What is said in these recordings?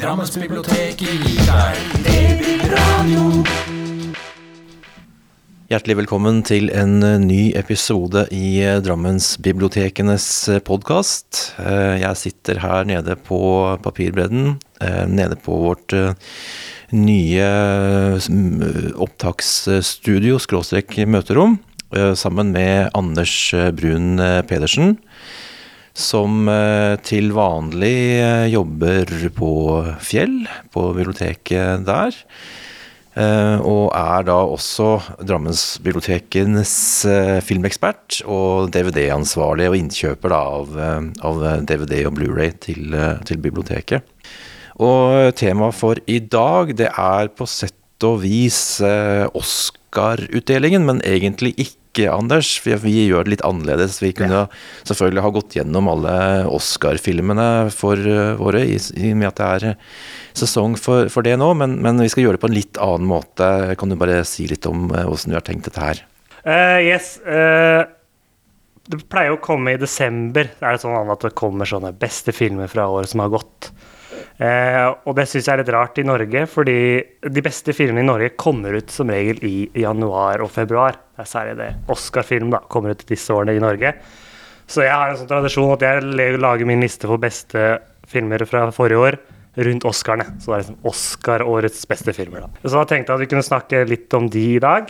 Drammensbiblioteket gir deg DB-radio. Hjertelig velkommen til en eh, ny episode i eh, Drammensbibliotekenes podkast. Jeg sitter her nede på Papirbredden, eh, nede på vårt eh, nye opptaksstudio, skråstrek møterom, eh, sammen med Anders eh, Brun eh, Pedersen, som eh, til vanlig eh, jobber på Fjell, på biblioteket der. Eh, og er da også Drammensbibliotekens eh, filmekspert og DVD-ansvarlig og innkjøper av, av DVD og Blu-ray til, til biblioteket. Og temaet for i dag, det er på sett og vis Oscar-utdelingen, men egentlig ikke, Anders. Vi, vi gjør det litt annerledes. Vi kunne selvfølgelig ha gått gjennom alle Oscar-filmene for eh, våre, i, i og med at det er eh, sesong for, for det nå, men, men vi skal gjøre det på en litt annen måte. Kan du bare si litt om åssen hvordan du har tenkt dette her? Uh, yes. Uh, det pleier å komme i desember. Det er det sånn at det kommer sånne beste filmer fra året som har gått. Eh, og det syns jeg er litt rart i Norge, fordi de beste filmene i Norge kommer ut som regel i januar og februar. Det er særlig det. Oscar-film da, kommer ut disse årene i Norge. Så jeg har en sånn tradisjon at jeg lager min liste for beste filmer fra forrige år rundt Oscarene. Så det er liksom Oscar-årets beste filmer. da. Så da tenkte jeg at vi kunne snakke litt om de i dag.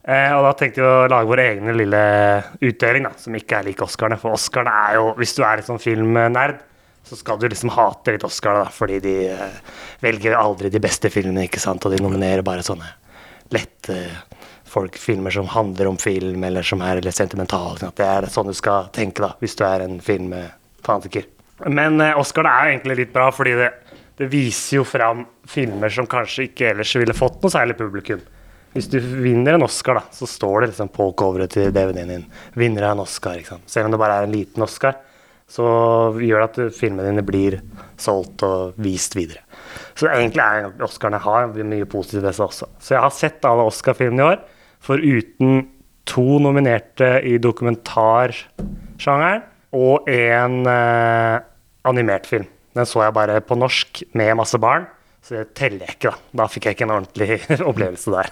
Eh, og da tenkte vi å lage vår egne lille utdeling, da, som ikke er lik Oscarene. For Oscarene er jo, hvis du er litt sånn filmnerd, så skal du liksom hate litt Oscar, da, fordi de eh, velger aldri de beste filmene, ikke sant, og de nominerer bare sånne lette folk, filmer som handler om film, eller som er litt sentimentale. Det er sånn du skal tenke, da, hvis du er en filmfanatiker. Men eh, Oscar det er egentlig litt bra, fordi det, det viser jo fram filmer som kanskje ikke ellers ville fått noe særlig publikum. Hvis du vinner en Oscar, da, så står det liksom på coveret til DVD-en din 'Vinner av en Oscar'. ikke sant? Selv om det bare er en liten Oscar, så gjør det at filmene dine blir solgt og vist videre. Så egentlig er Oscarene har mye positivt ved seg også. Så jeg har sett alle Oscar-filmene i år, foruten to nominerte i dokumentarsjangeren og en eh, animert film. Den så jeg bare på norsk med masse barn, så det teller jeg ikke, da. Da fikk jeg ikke en ordentlig opplevelse der.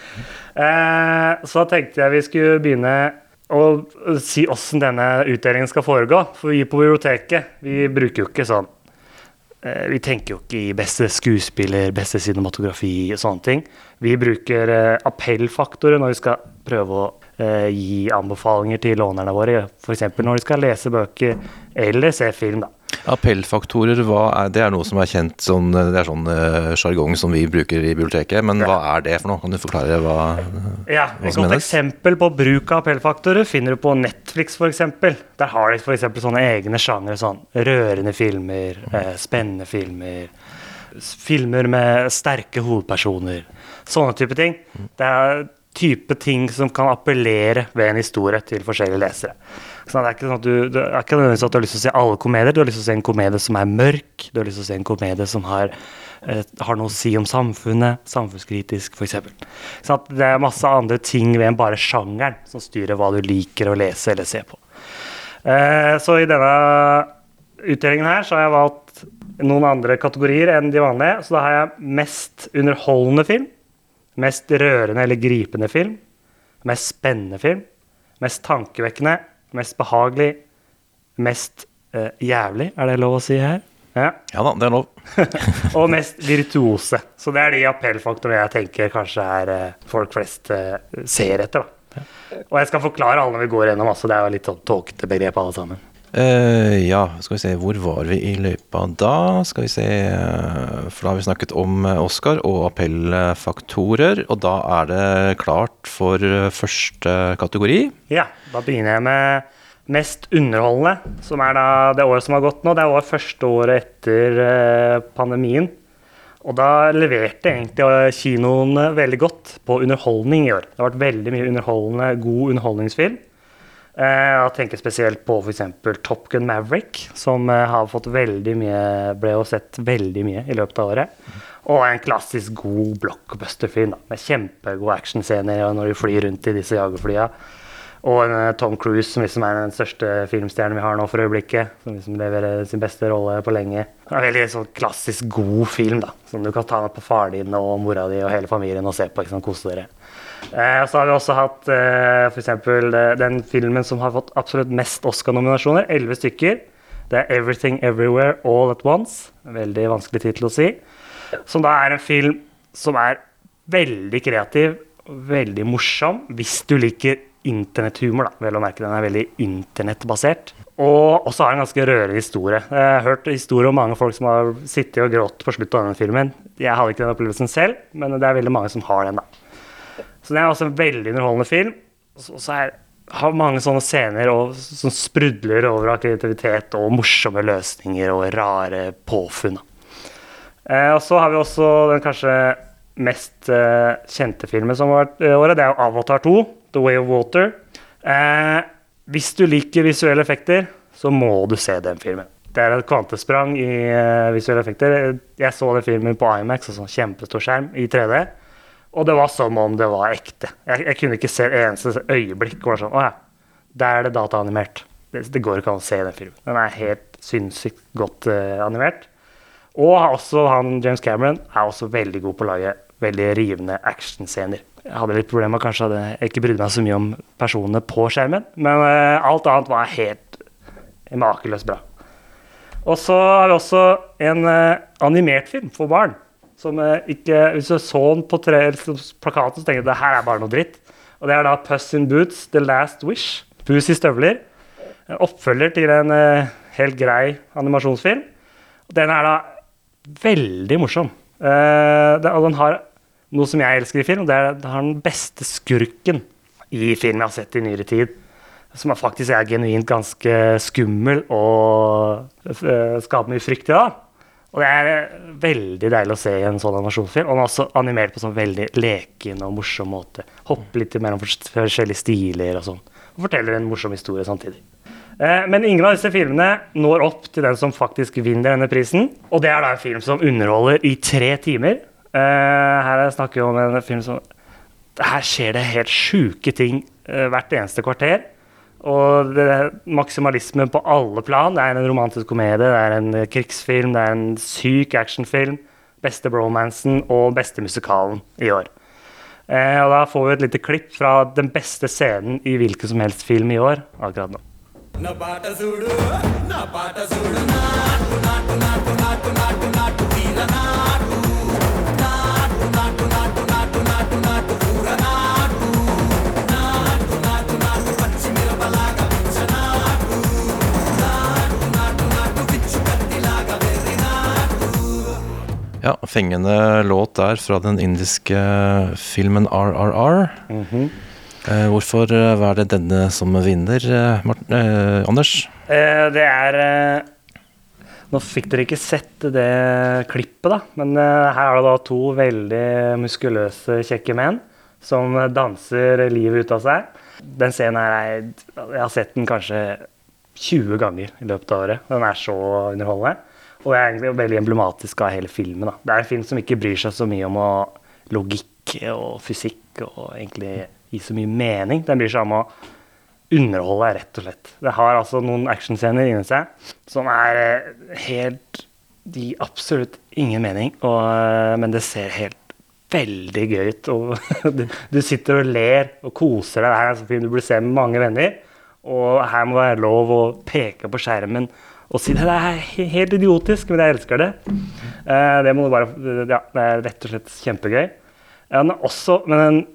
eh, så tenkte jeg vi skulle begynne å si åssen denne utdelingen skal foregå. For vi på biblioteket, vi bruker jo ikke sånn eh, Vi tenker jo ikke i beste skuespiller, beste cinematografi og sånne ting. Vi bruker eh, appellfaktorer når vi skal prøve å eh, gi anbefalinger til lånerne våre. F.eks. når de skal lese bøker eller se film. da. Appellfaktorer, er, det er noe som er kjent sånn, Det er sånn eh, sjargong som vi bruker i biblioteket, men hva er det for noe? Kan du forklare hva, Ja, hva Et som godt menes? eksempel på bruk av appellfaktorer finner du på Netflix f.eks. Der har de f.eks. sånne egne sjangre. Sånn rørende filmer, eh, spennende filmer, filmer med sterke hovedpersoner. Sånne type ting. Det er type ting som kan appellere ved en historie til forskjellige lesere. Så det er ikke sånn at du, det er ikke nødvendigvis at du har lyst til å se alle komedier. Du har lyst til å se en komedie som er mørk. Du har lyst til å se en komedie som har, eh, har noe å si om samfunnet. Samfunnskritisk, f.eks. Sånn at det er masse andre ting ved enn bare sjangeren som styrer hva du liker å lese eller se på. Eh, så i denne utdelingen her så har jeg valgt noen andre kategorier enn de vanlige. Så da har jeg mest underholdende film, mest rørende eller gripende film, mest spennende film, mest tankevekkende, mest behagelig, mest eh, jævlig, er det lov å si her? Ja. Ja da, det er lov. Og mest virtuose. Så det er de appellfaktorene jeg tenker kanskje er eh, folk flest eh, ser etter. da. Og jeg skal forklare alle når vi går gjennom, altså. Det er jo litt sånn tåkete begrep alle sammen. Eh, ja, skal vi se, hvor var vi i løypa da? Skal vi se, eh, for da har vi snakket om eh, Oscar og appellfaktorer, og da er det klart for første kategori. Ja, da begynner jeg med mest underholdende, som er da det året som har gått nå. Det er også første året etter pandemien. Og da leverte egentlig kinoen veldig godt på underholdning i år. Det har vært veldig mye underholdende, god underholdningsfilm. Eh, Jeg tenker spesielt på f.eks. Top Gun Maverick, som eh, har fått veldig mye ble jo sett veldig mye i løpet av året. Og en klassisk god blockbuster-film med kjempegode actionscener når de flyr rundt i disse jagerflya. Og eh, Tom Cruise, som liksom er den største filmstjernen vi har nå for øyeblikket. Som liksom leverer sin beste rolle på lenge. En veldig sånn klassisk god film, da. Som du kan ta med på faren din og mora di og hele familien og se på. ikke sant, Kose dere. Eh, så har vi også hatt eh, f.eks. Eh, den filmen som har fått absolutt mest Oscar-nominasjoner. Elleve stykker. Det er 'Everything Everywhere All At Once'. En veldig vanskelig tittel å si. Som da er en film som er veldig kreativ veldig morsom hvis du liker internetthumor. da, vel å merke Den er veldig internettbasert. Og også har en ganske rørende historie. Jeg har hørt historier om mange folk som har sittet og grått på slutten av denne filmen. Jeg hadde ikke den opplevelsen selv, men det er veldig mange som har den. da. Så det er også en veldig underholdende film. Og så er, har mange sånne scener og, som sprudler over av kreativitet og morsomme løsninger og rare påfunn. Eh, og så har vi også den kanskje mest eh, kjente filmen som har vært i året. Det er jo Avatar 2, The Way of Water. Eh, hvis du liker visuelle effekter, så må du se den filmen. Det er et kvantesprang i eh, visuelle effekter. Jeg så den filmen på IMAX, altså kjempestor skjerm, i 3D. Og det var som om det var ekte. Jeg, jeg kunne ikke se et eneste øyeblikk var sånn Å ja, der er det dataanimert. Det, det går ikke an å se den filmen. Den er helt sinnssykt godt uh, animert. Og også han James Cameron er også veldig god på å lage veldig rivende actionscener. Jeg hadde litt problemer kanskje hadde jeg ikke brydde meg så mye om personene på skjermen, men uh, alt annet var helt makeløst bra. Og så har vi også en uh, animert film for barn. Som eh, ikke, Hvis du så den på tre, plakaten, så tenker du det her er bare noe dritt. Og det er da Puss in Boots, The Last Wish. Pus i støvler. En oppfølger til en eh, helt grei animasjonsfilm. Den er da veldig morsom. Eh, og den har noe som jeg elsker i film, det er den har den beste skurken i film jeg har sett i nyere tid. Som faktisk er genuint ganske skummel og eh, skaper mye frykt i. da. Og det er eh, veldig deilig å se i en sånn animasjonsfilm. Og den er også animert på sånn veldig leken og morsom måte. Hopper litt mellom forskjellige stiler og sånn. Og forteller en morsom historie samtidig. Eh, Men ingen av disse filmene når opp til den som faktisk vinner denne prisen. Og det er da en film som underholder i tre timer. Eh, Her snakker vi om en film som Her skjer det helt sjuke ting hvert eneste kvarter. Og det er maksimalisme på alle plan. Det er en romantisk komedie, det er en eh, krigsfilm, det er en syk actionfilm. Beste bromansen og beste musikalen i år. Eh, og da får vi et lite klipp fra den beste scenen i hvilken som helst film i år akkurat nå. నా Ja, fengende låt der fra den indiske filmen RRR. Eh, hvorfor eh, var det denne som vinner, eh, Martin, eh, Anders? Eh, det er eh, Nå fikk dere ikke sett det klippet, da, men her er det da to veldig muskuløse, kjekke menn som danser livet ut av seg. Den scenen her er Jeg har sett den kanskje 20 ganger i løpet av året. Den er så underholdende. Og er egentlig veldig emblematisk av hele filmen. Da. Det er en film som ikke bryr seg så mye om logikk og fysikk og egentlig gi så mye mening. Den bryr seg om å underholde rett og slett. Det har altså noen actionscener inni seg som er eh, helt De gir absolutt ingen mening, og, eh, men det ser helt veldig gøy ut. Og du, du sitter og ler og koser deg. Det er en sånn film du burde se med mange venner. Og her må det være lov å peke på skjermen og si det er helt idiotisk, men jeg elsker det. Eh, det må du bare Ja, det er rett og slett kjempegøy. men også, men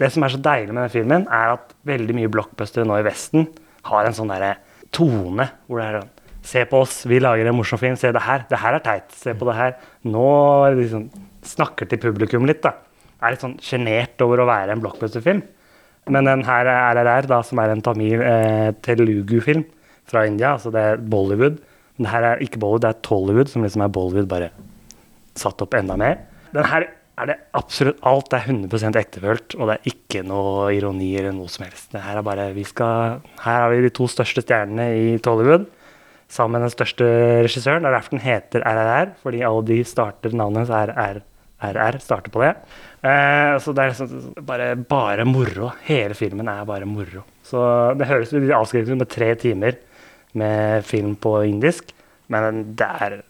det som er så deilig med den filmen, er at veldig mye blockbustere nå i Vesten har en sånn derre tone hvor det er sånn Se på oss, vi lager en morsom film. Se det her. Det her er teit. Se på det her. Nå liksom snakker til publikum litt, da. Er litt sånn sjenert over å være en blockbuster-film. Men den her er RRR, da, som er en tamil eh, telugu-film fra India, altså det er Bollywood. Men det her er ikke Bollywood, det er Tollywood, som liksom er Bollywood bare satt opp enda mer. Den her er det absolutt alt Det er 100% ektefølt, og det er ikke noe ironi eller noe som helst. Det her er bare, vi skal, her har vi de to største stjernene i Tollywood, sammen med den største regissøren. Det er derfor den heter RRR, fordi alle de starter navnet hennes RR starter på det. Eh, så det er liksom bare, bare moro. Hele filmen er bare moro. Så det høres ut med tre timer med film på indisk, men det er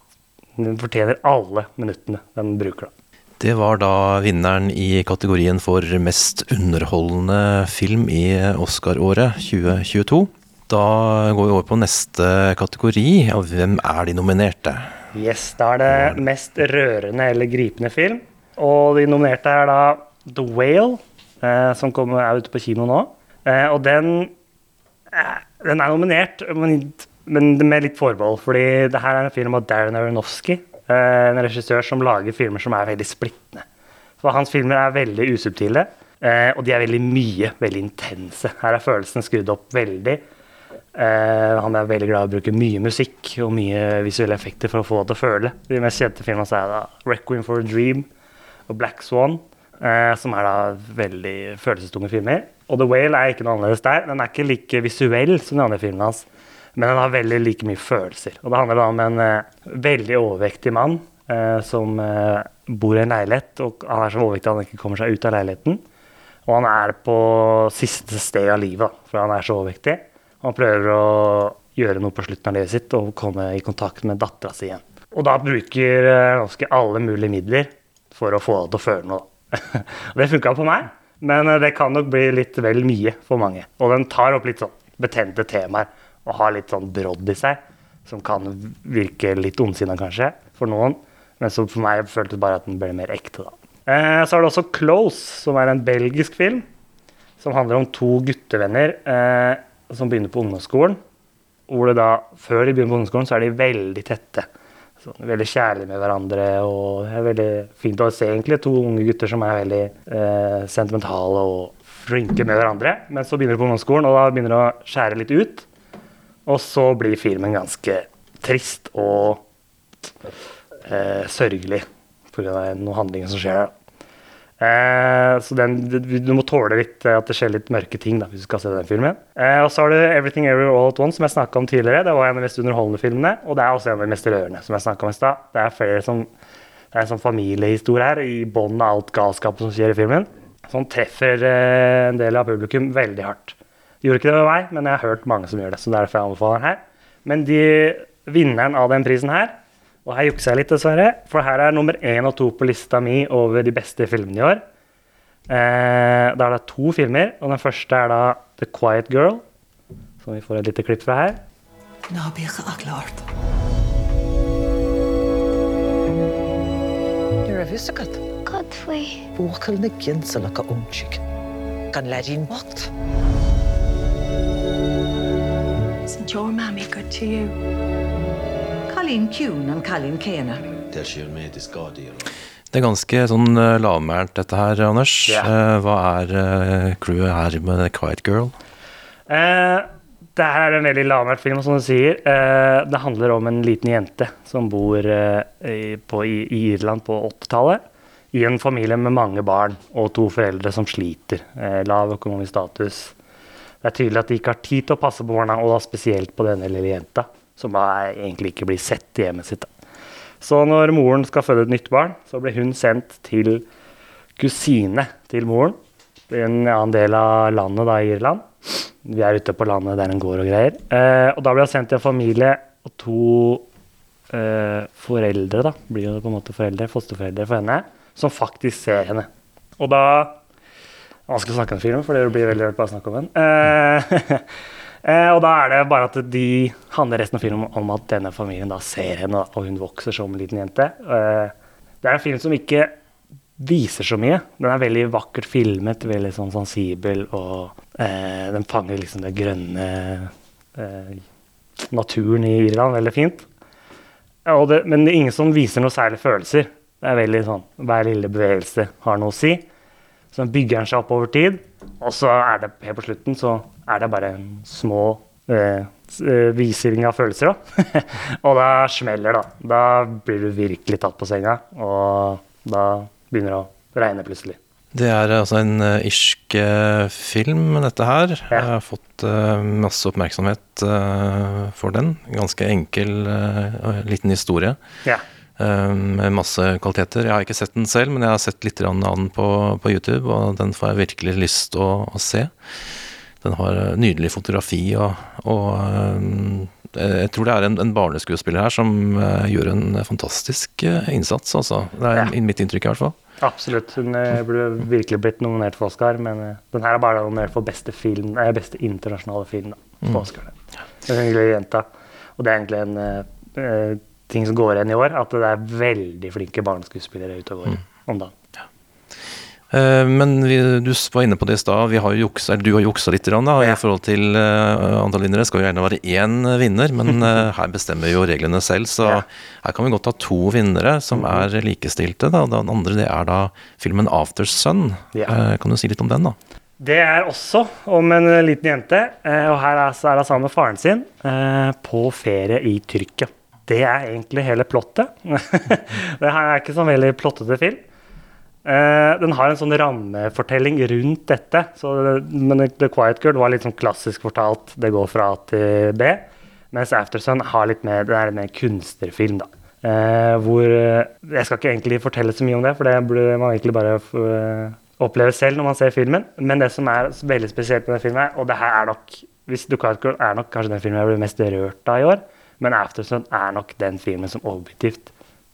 Den fortjener alle minuttene den bruker, da. Det var da vinneren i kategorien for mest underholdende film i Oscar-året 2022. Da går vi over på neste kategori. Og hvem er de nominerte? Yes, da er det mest rørende eller gripende film. Og de nominerte er da The Whale, eh, som kommer, er ute på kino nå. Eh, og den, eh, den er nominert, men, med litt forbehold. Fordi det her er en film av Darren Aronofsky, eh, en regissør som lager filmer som er veldig splittende. For hans filmer er veldig usubtile, eh, og de er veldig mye, veldig intense. Her er følelsen skrudd opp veldig. Eh, han er veldig glad i å bruke mye musikk og mye visuelle effekter for å få det til å føle. De mest kjente filmene er da 'Requiem for a Dream' og 'Black Swan', eh, som er da veldig følelsestunge filmer. Og 'The Whale' er ikke noe annerledes der. Den er ikke like visuell som de andre filmene hans, men den har veldig like mye følelser. Og det handler da om en eh, veldig overvektig mann eh, som eh, bor i en leilighet, og han er så overvektig at han ikke kommer seg ut av leiligheten. Og han er på siste sted av livet, for han er så overvektig. Han prøver å gjøre noe på slutten av livet sitt og komme i kontakt med dattera si igjen. Og da bruker eh, ganske alle mulige midler for å få henne til å føle noe. det funka på meg, men eh, det kan nok bli litt vel mye for mange. Og den tar opp litt sånn betente temaer og har litt sånn brodd i seg, som kan virke litt ondsinna kanskje for noen, men som for meg føltes bare at den ble mer ekte, da. Eh, så er det også 'Close', som er en belgisk film som handler om to guttevenner eh, som begynner på ungdomsskolen. Hvor det da, før de begynner på ungdomsskolen, så er de veldig tette. Så, veldig kjærlige med hverandre. Og det er veldig fint å se egentlig to unge gutter som er veldig eh, sentimentale og flinke med hverandre. Men så begynner de på ungdomsskolen, og da begynner det å skjære litt ut. Og så blir filmen ganske trist og eh, sørgelig pga. noen handlinger som skjer. Eh, så den, du, må tåle litt eh, at det skjer litt mørke ting da, hvis du skal se den filmen. Eh, og så har du 'Everything Everywhere All At One', som jeg snakka om tidligere. Det var en av de mest underholdende filmene, og det er også en av de mest rørende. som jeg snakket om i sted. Det er flere som det er en sånn familiehistorie her, i bånn av alt galskapet som skjer i filmen. Som treffer eh, en del av publikum veldig hardt. De gjorde ikke det med meg, men jeg har hørt mange som gjør det. så derfor jeg anbefaler den her. Men de, vinneren av den prisen her og her jukser jeg litt, dessverre. For her er nummer én og to på lista mi over de beste filmene i år. Eh, da er det to filmer, og den første er da The Quiet Girl. Som vi får et lite klipp fra her. Nå blir jeg klart. Vissekat. Godfrey. Borkalne gensalaka omchik. Kan lærin makt. Isn't your mommy good to you? Skjer med i skade. Det er ganske sånn eh, lavmælt dette her, Anders. Eh, Hva er eh, crewet her med Quiet Girl? Eh, det her er en veldig lavmælt film, som du sier. Eh, det handler om en liten jente som bor eh, på, i, i Irland på 80-tallet. I en familie med mange barn og to foreldre som sliter. Eh, lav økonomisk status. Det er tydelig at de ikke har tid til å passe på barna, og da spesielt på denne lille jenta, som egentlig ikke blir sett i hjemmet sitt. Så når moren skal føde et nytt barn, så blir hun sendt til kusine til moren. I en annen del av landet, da, i Irland. Vi er ute på landet der en går og greier. Eh, og da blir hun sendt til en familie og to eh, foreldre, da, blir jo på en måte foreldre, fosterforeldre for henne, som faktisk ser henne. Og da Vanskelig å snakke om film, for det blir veldig rart bare å snakke om den. Eh, eh, og da er det bare at de handler resten av filmen om at denne familien da ser henne, og hun vokser som en liten jente. Eh, det er en film som ikke viser så mye. Den er veldig vakkert filmet, veldig sånn sensibel, og eh, den fanger liksom det grønne eh, naturen i Irland veldig fint. Det, men det er ingen som viser noe særlig følelser. Det er veldig sånn, Hver lille bevegelse har noe å si. Så den bygger den seg opp over tid, og så er det helt på slutten så er det bare en små eh, eh, av følelser, da. og da smeller det, da. Da blir du virkelig tatt på senga, og da begynner det å regne plutselig. Det er altså en uh, irsk eh, film, dette her. Ja. Jeg har fått uh, masse oppmerksomhet uh, for den. Ganske enkel, liten historie. Ja. Eh, med masse kvaliteter. Jeg har ikke sett den selv, men jeg har sett litt av den på, på YouTube, og den får jeg virkelig lyst til å, å se. Den har eh, nydelig fotografi, og, og eh, jeg tror det er en, en barneskuespiller her som gjør en fantastisk innsats, altså. Det er Ja. mitt inntrykk i hvert fall. Absolutt. Hun burde virkelig blitt nominert for Oscar, men den her er bare nominert for beste film, beste internasjonale film da, på Oscar. Det er en hyggelig jenta. Og det er egentlig en ting som går igjen i år, at det er veldig flinke barneskuespillere ute og går om dagen. Eh, Men vi, du var inne på det i stad. Du har juksa litt da, Ja. i forhold til eh, antall vinnere. Det skal jo gjerne være én vinner, men eh, her bestemmer jo reglene selv. Så Ja. her kan vi godt ha to vinnere som er likestilte. Da. Den andre det er da filmen 'After Sun'. Ja. Eh, Kan du si litt om den, da? Det er også om en liten jente, og her er, så er hun sammen med faren sin på ferie i Tyrkia. Det er egentlig hele plottet. det her er ikke sånn veldig plottete film. Uh, den har en sånn rammefortelling rundt dette. Så, men The Quiet Girl var litt sånn klassisk fortalt. Det går fra A til B. Mens Aftersun har litt mer, det er en mer kunstnerfilm, da. Uh, hvor eh, Jeg skal ikke egentlig fortelle så mye om det, for det burde man egentlig bare eh, oppleve selv når man ser filmen. Men det som er veldig spesielt med den filmen, og det her er nok hvis The Quiet Girl er nok kanskje den filmen jeg ble mest rørt av i år, men Aftersun er nok den filmen som objektivt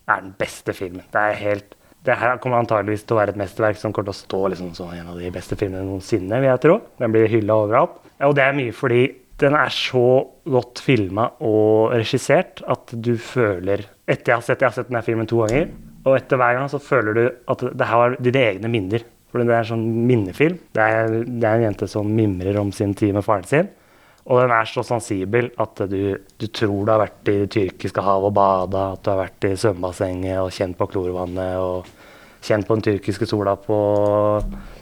er den beste filmen. Det er helt det her kommer antageligvis til å være et mesterverk som kommer til å stå liksom som en av de beste filmene noensinne, vil jeg tro. Den blir hylla overalt. Og det er mye fordi den er så godt filma og regissert at du føler Etter jeg har sett, jeg har sett denne filmen to ganger, og etter hver gang så føler du at det her var dine egne minner. For det er en sånn minnefilm. Det er, det er en jente som mimrer om sin tid med faren sin. Og den er så sensibel at du, du tror du har vært i det tyrkiske havet og bada, at du har vært i svømmebassenget og kjent på klorvannet og kjent på den tyrkiske sola på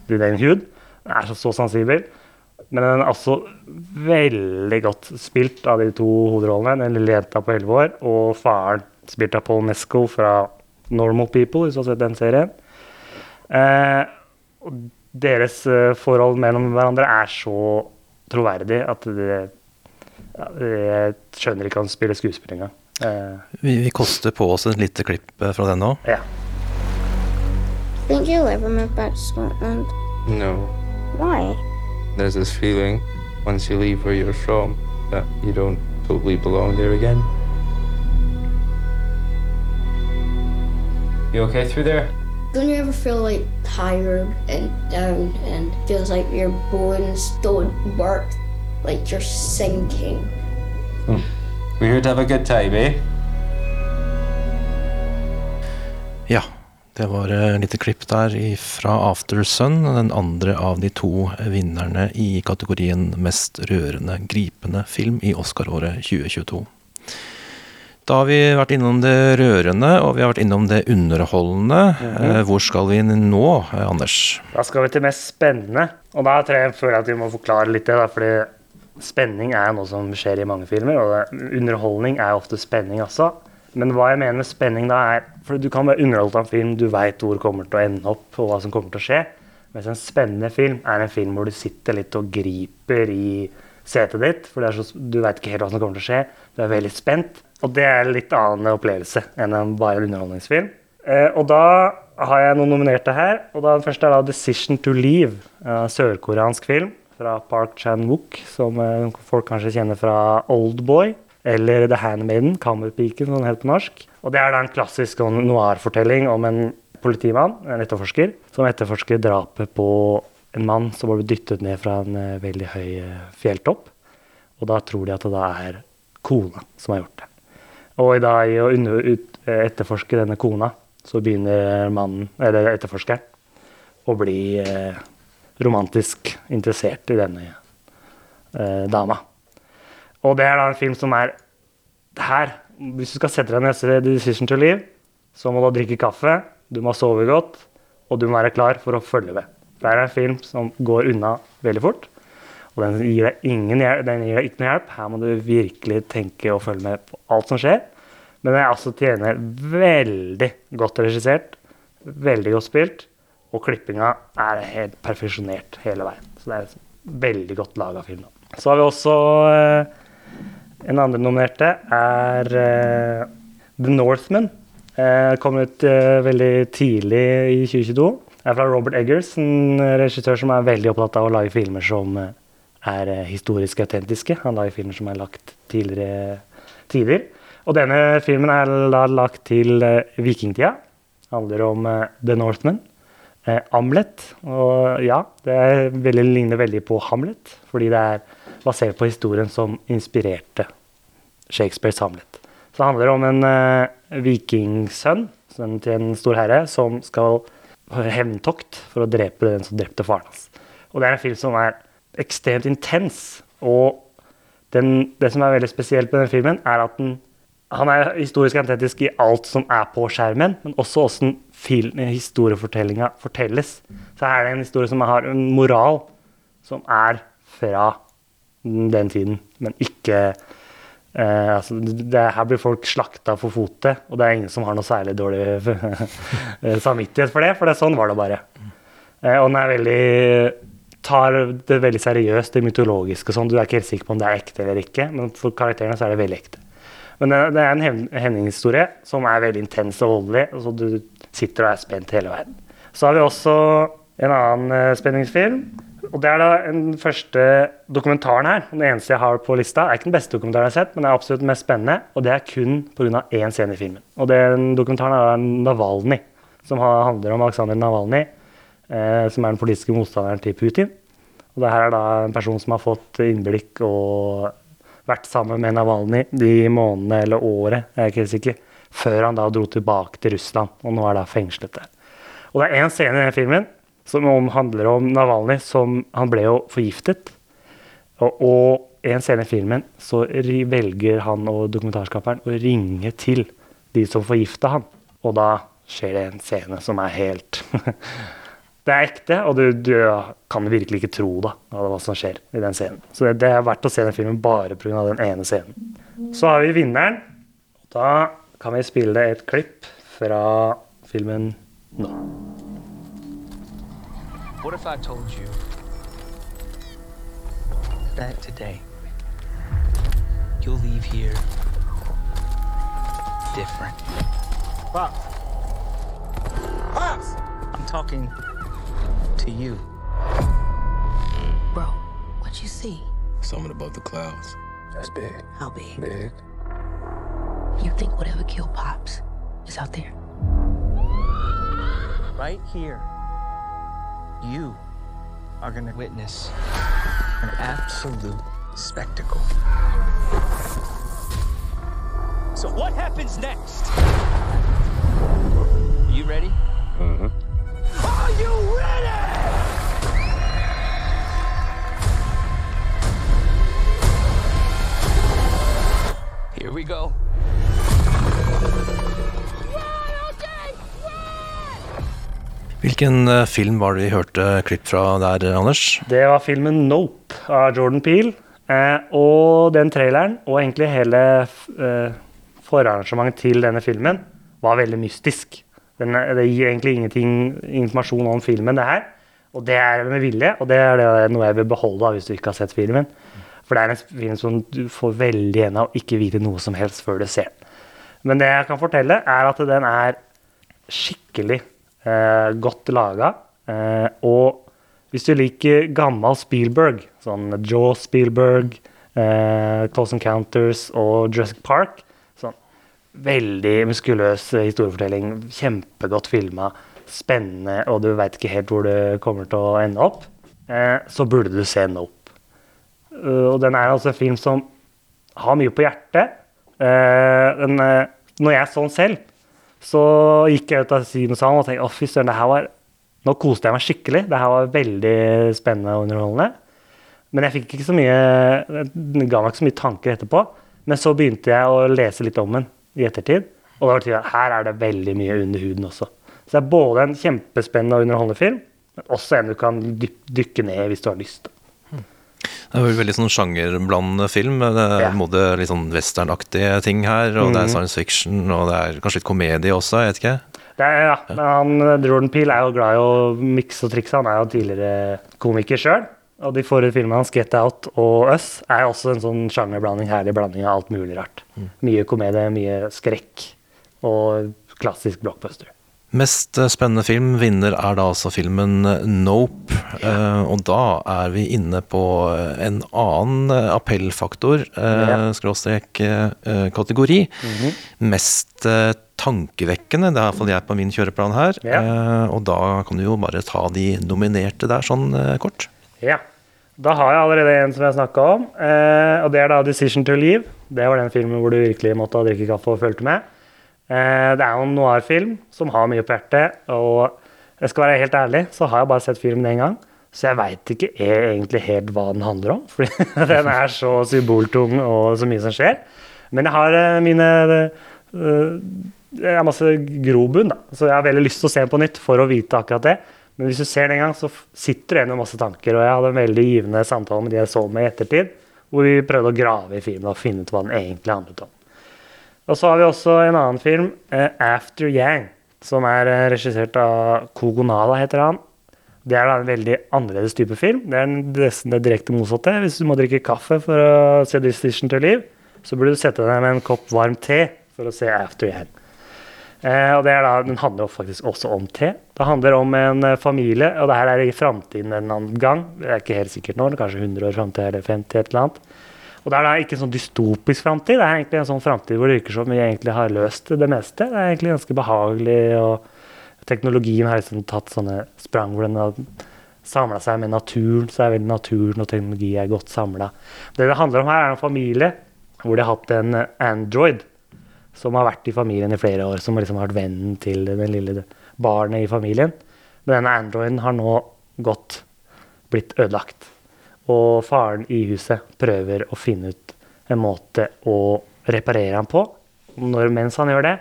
din egen hud. Den er så, så sensibel. Men den er også veldig godt spilt av de to hovedrollene. Den lille jenta på 11 år og faren, spilt av Paul Mescal fra Normal People, hvis du har sett den serien. Eh, deres eh, forhold mellom hverandre er så troverdig at det, ja, jeg skjønner ikke at han spiller skuespill engang. Uh, Vi, vi koster på oss et lite klipp eh, fra den nå. ja. Think you'll ever move back to Scotland? No. Why? There's this feeling once you leave where you're from that you don't totally belong there again. You okay through there? Don't you ever feel like tired and down and feels like your bones don't work? Like you're sinking? We're here to have a good time, eh? Ja, det var et lite klipp der fra After Sun, den andre av de to vinnerne i kategorien Mest rørende gripende film i Oscar-året 2022. Da har vi vært innom det rørende, og vi har vært innom det underholdende. Eh, Hvor skal vi nå, eh, Anders? Da skal vi til mest spennende. Og da tror jeg føler jeg at vi må forklare litt det. da, fordi spenning er noe som skjer i mange filmer. Og underholdning er ofte spenning også. Men hva jeg mener med spenning da er For du kan være underholdt av en film, du veit hvor det kommer til å ende opp, og hva som kommer til å skje. Mens en spennende film er en film hvor du sitter litt og griper i setet ditt. For så, du veit ikke helt hva som kommer til å skje. Du er veldig spent. Og det er en litt annen opplevelse enn en bare underholdningsfilm. Eh, og da har jeg noen nominerte her. og da Den første er da 'Decision to Leave'. En sørkoreansk film fra Park Chan-wook, som eh, folk kanskje kjenner fra Oldboy. Eller The Handmaiden, Kammerpiken, som den heter på norsk. Og Det er da en klassisk sånn noir-fortelling om en politimann, en etterforsker, som etterforsker drapet på en mann som ble dyttet ned fra en eh, veldig høy eh, fjelltopp. Og da tror de at det da er kona som har gjort det. Og i å under, ut, eh, etterforske denne kona, så begynner mannen, eller etterforskeren, å bli eh, romantisk interessert i denne eh, dama. Og det er da en film som er her. Hvis du skal sette deg ned se 'Decision to Live', så må du drikke kaffe, du må sove godt, og du må være klar for å følge med. Det er en film som går unna veldig fort. Og den gir deg, ingen hjelp, den gir deg ikke noe hjelp. Her må du virkelig tenke og følge med på alt som skjer. Men den er altså tjener veldig godt regissert, veldig godt spilt, og klippinga er helt perfeksjonert hele veien. Så det er en veldig godt laga film. Så har vi også eh, en andre nominerte er eh, The Northman Eh, kom ut eh, veldig tidlig i 2022. er fra Robert Eggers, en regissør som er veldig opptatt av å lage filmer som eh, er eh, historisk autentiske. Han lager filmer som er lagt tidligere tider. Og denne filmen er da lagt til eh, vikingtida. Handler om eh, The Northman. Eh, Amlet. Og ja, det veldig, ligner veldig på Hamlet, fordi det er basert på historien som inspirerte Shakespeares Hamlet. Så det handler om en eh, vikingsønn sønnen til en stor herre som skal på hevntokt for å drepe den som drepte faren hans. Og det er en film som er ekstremt intens. Og den, det som er veldig spesielt med den filmen, er at den, han er historisk autentisk i alt som er på skjermen, men også film, historiefortellinga fortelles. Så her er det en historie som har en moral som er fra den tiden, men ikke eh, altså, det, Her blir folk slakta for fotet, og det er ingen som har noe særlig dårlig samvittighet for det, for det, sånn var det bare. Eh, og den er veldig tar det veldig seriøst, det mytologiske og sånn. Du er ikke helt sikker på om det er ekte eller ikke, men for karakterene så er det veldig ekte. Men det, er en hendingshistorie som er veldig intens og voldelig, så du sitter og er spent hele veien. Så har vi også en annen eh, spenningsfilm. Og det er da den første dokumentaren her. Den eneste jeg har på lista. Det er ikke den beste dokumentaren jeg har sett, men det er absolutt den mest spennende. Og det er kun pga. én scene i filmen. Og den dokumentaren er Navalny, som handler om Aleksandr Navalny, som er den politiske motstanderen til Putin. Og det her er da en person som har fått innblikk og vært sammen med Navalny de månedene eller året, jeg er ikke sikker, før han da dro tilbake til Russland, og nå er da fengslet der. Og det er en scene i den filmen som om, handler om Navalny som Han ble jo forgiftet. Og, og en scene i filmen så velger han og dokumentarskaperen å ringe til de som forgifta han. Og da skjer det en scene som er helt Det er ekte, og du, du kan virkelig ikke tro da, hva som skjer i den scenen. Så det, det er verdt å se den filmen bare pga. den ene scenen. Så har vi vinneren. og Da kan vi spille et klipp fra filmen nå. What if I told you that today you'll leave here different? Pops! Pops! I'm talking to you. Bro, what you see? Something above the clouds. That's big. How big? Big. You think whatever killed Pops is out there? Right here, you are gonna witness an absolute spectacle. So, what happens next? Are you ready? Mm-hmm. Are you ready? Here we go. Hvilken eh, film var det vi hørte klipp fra der, Anders? Det var filmen Nope av Jordan Peele. Eh, og den traileren, og egentlig hele eh, forarrangementet til denne filmen, var veldig mystisk. Den, det gir egentlig ingenting informasjon om filmen, det her. Og det er med vilje, og det er det noe jeg vil beholde av hvis du ikke har sett filmen. For det er en film som du får veldig igjen av å ikke vite noe som helst før du ser den. Men det jeg kan fortelle, er at den er skikkelig eh, godt laga. Eh, og hvis du liker gammel Spielberg, sånn Jaw Spielberg, eh, Close Encounters og Jurassic Park sånn Veldig muskuløs historiefortelling, kjempegodt filma, spennende, og du veit ikke helt hvor det kommer til å ende opp, eh, så burde du se Nope. Uh, og den er altså en film som har mye på hjertet. Eh, den, eh, når jeg så den selv, så gikk jeg ut av kinosalen og tenkte å fy søren, det her var Nå koste jeg meg skikkelig. Det her var veldig spennende og underholdende. Men jeg fikk ikke så mye Det ga meg ikke så mye tanker etterpå. Men så begynte jeg å lese litt om den i ettertid, og da var det tydelig at her er det veldig mye under huden også. Så det er både en kjempespennende og underholdende film, men også en du kan dykke ned i hvis du har lyst. Det er veldig sånn sjangerblandende film. Det er Ja. både litt sånn westernaktige ting her, og det er Mhm. science fiction, og det er kanskje litt komedie også, jeg vet ikke. Det er, ja, men han, Jordan Peel er jo glad i å mikse og trikse. Han er jo tidligere komiker sjøl. Og de forrige filmene hans, 'Get Out' og 'Us', er også en sånn sjangerblanding, herlig blanding av alt mulig rart. Mye komedie, mye skrekk og klassisk blockbuster. Mest eh, spennende film vinner er da altså filmen eh, Nope. Eh, og da er vi inne på eh, en annen appellfaktor, Ja. skråstrek kategori. kategori. -hmm. Mest tankevekkende, det er iallfall jeg på min kjøreplan her. Eh, og da kan du jo bare ta de nominerte der sånn kort. Ja. Da har jeg allerede en som jeg snakka om, og det er da 'Decision to Leave'. Det var den filmen hvor du virkelig måtte drikke kaffe og fulgte med. Eh, det er jo en noir-film som har mye på hjertet, og jeg skal være helt ærlig, så har jeg bare sett filmen én gang. Så jeg veit ikke egentlig helt hva den handler om, fordi den er så symboltung og så mye som skjer. Men jeg har eh, mine eh, Jeg har masse grobunn, da. Så jeg har veldig lyst til å se den på nytt for å vite akkurat det. Men hvis du ser den en gang, så sitter du igjen med masse tanker. Og jeg hadde en veldig givende samtale med de jeg så med i ettertid, hvor vi prøvde å grave i filmen og finne ut hva den egentlig handlet om. Og så har vi også en annen film, eh, 'After Yang', som er eh, regissert av Kogonala, heter han. Det er da en veldig annerledes type film. Det er nesten det direkte motsatte. Hvis du må drikke kaffe for å se 'Decision to Live', så burde du sette deg med en kopp varm te for å se 'After Yang'. Eh, og da, Den handler jo faktisk også om te. Det handler om en eh, familie, og det her er i framtiden en annen gang. Det er ikke helt sikkert nå, kanskje 100 år framtid eller 50, et eller annet. Og det er da ikke en sånn dystopisk framtid. Det er egentlig en sånn framtid hvor det virker som vi egentlig har løst det meste. Det er egentlig ganske behagelig, og teknologien har liksom tatt sånne sprang hvor den har samla seg med naturen. Så er vel naturen og teknologi er godt samla. Det det handler om her, er en familie hvor de har hatt en android som har vært i familien i flere år, som har liksom vært vennen til det lille barnet i familien. Men denne androiden har nå gått, blitt ødelagt. Og faren i huset prøver å finne ut en måte å reparere ham på. Når, mens han gjør det,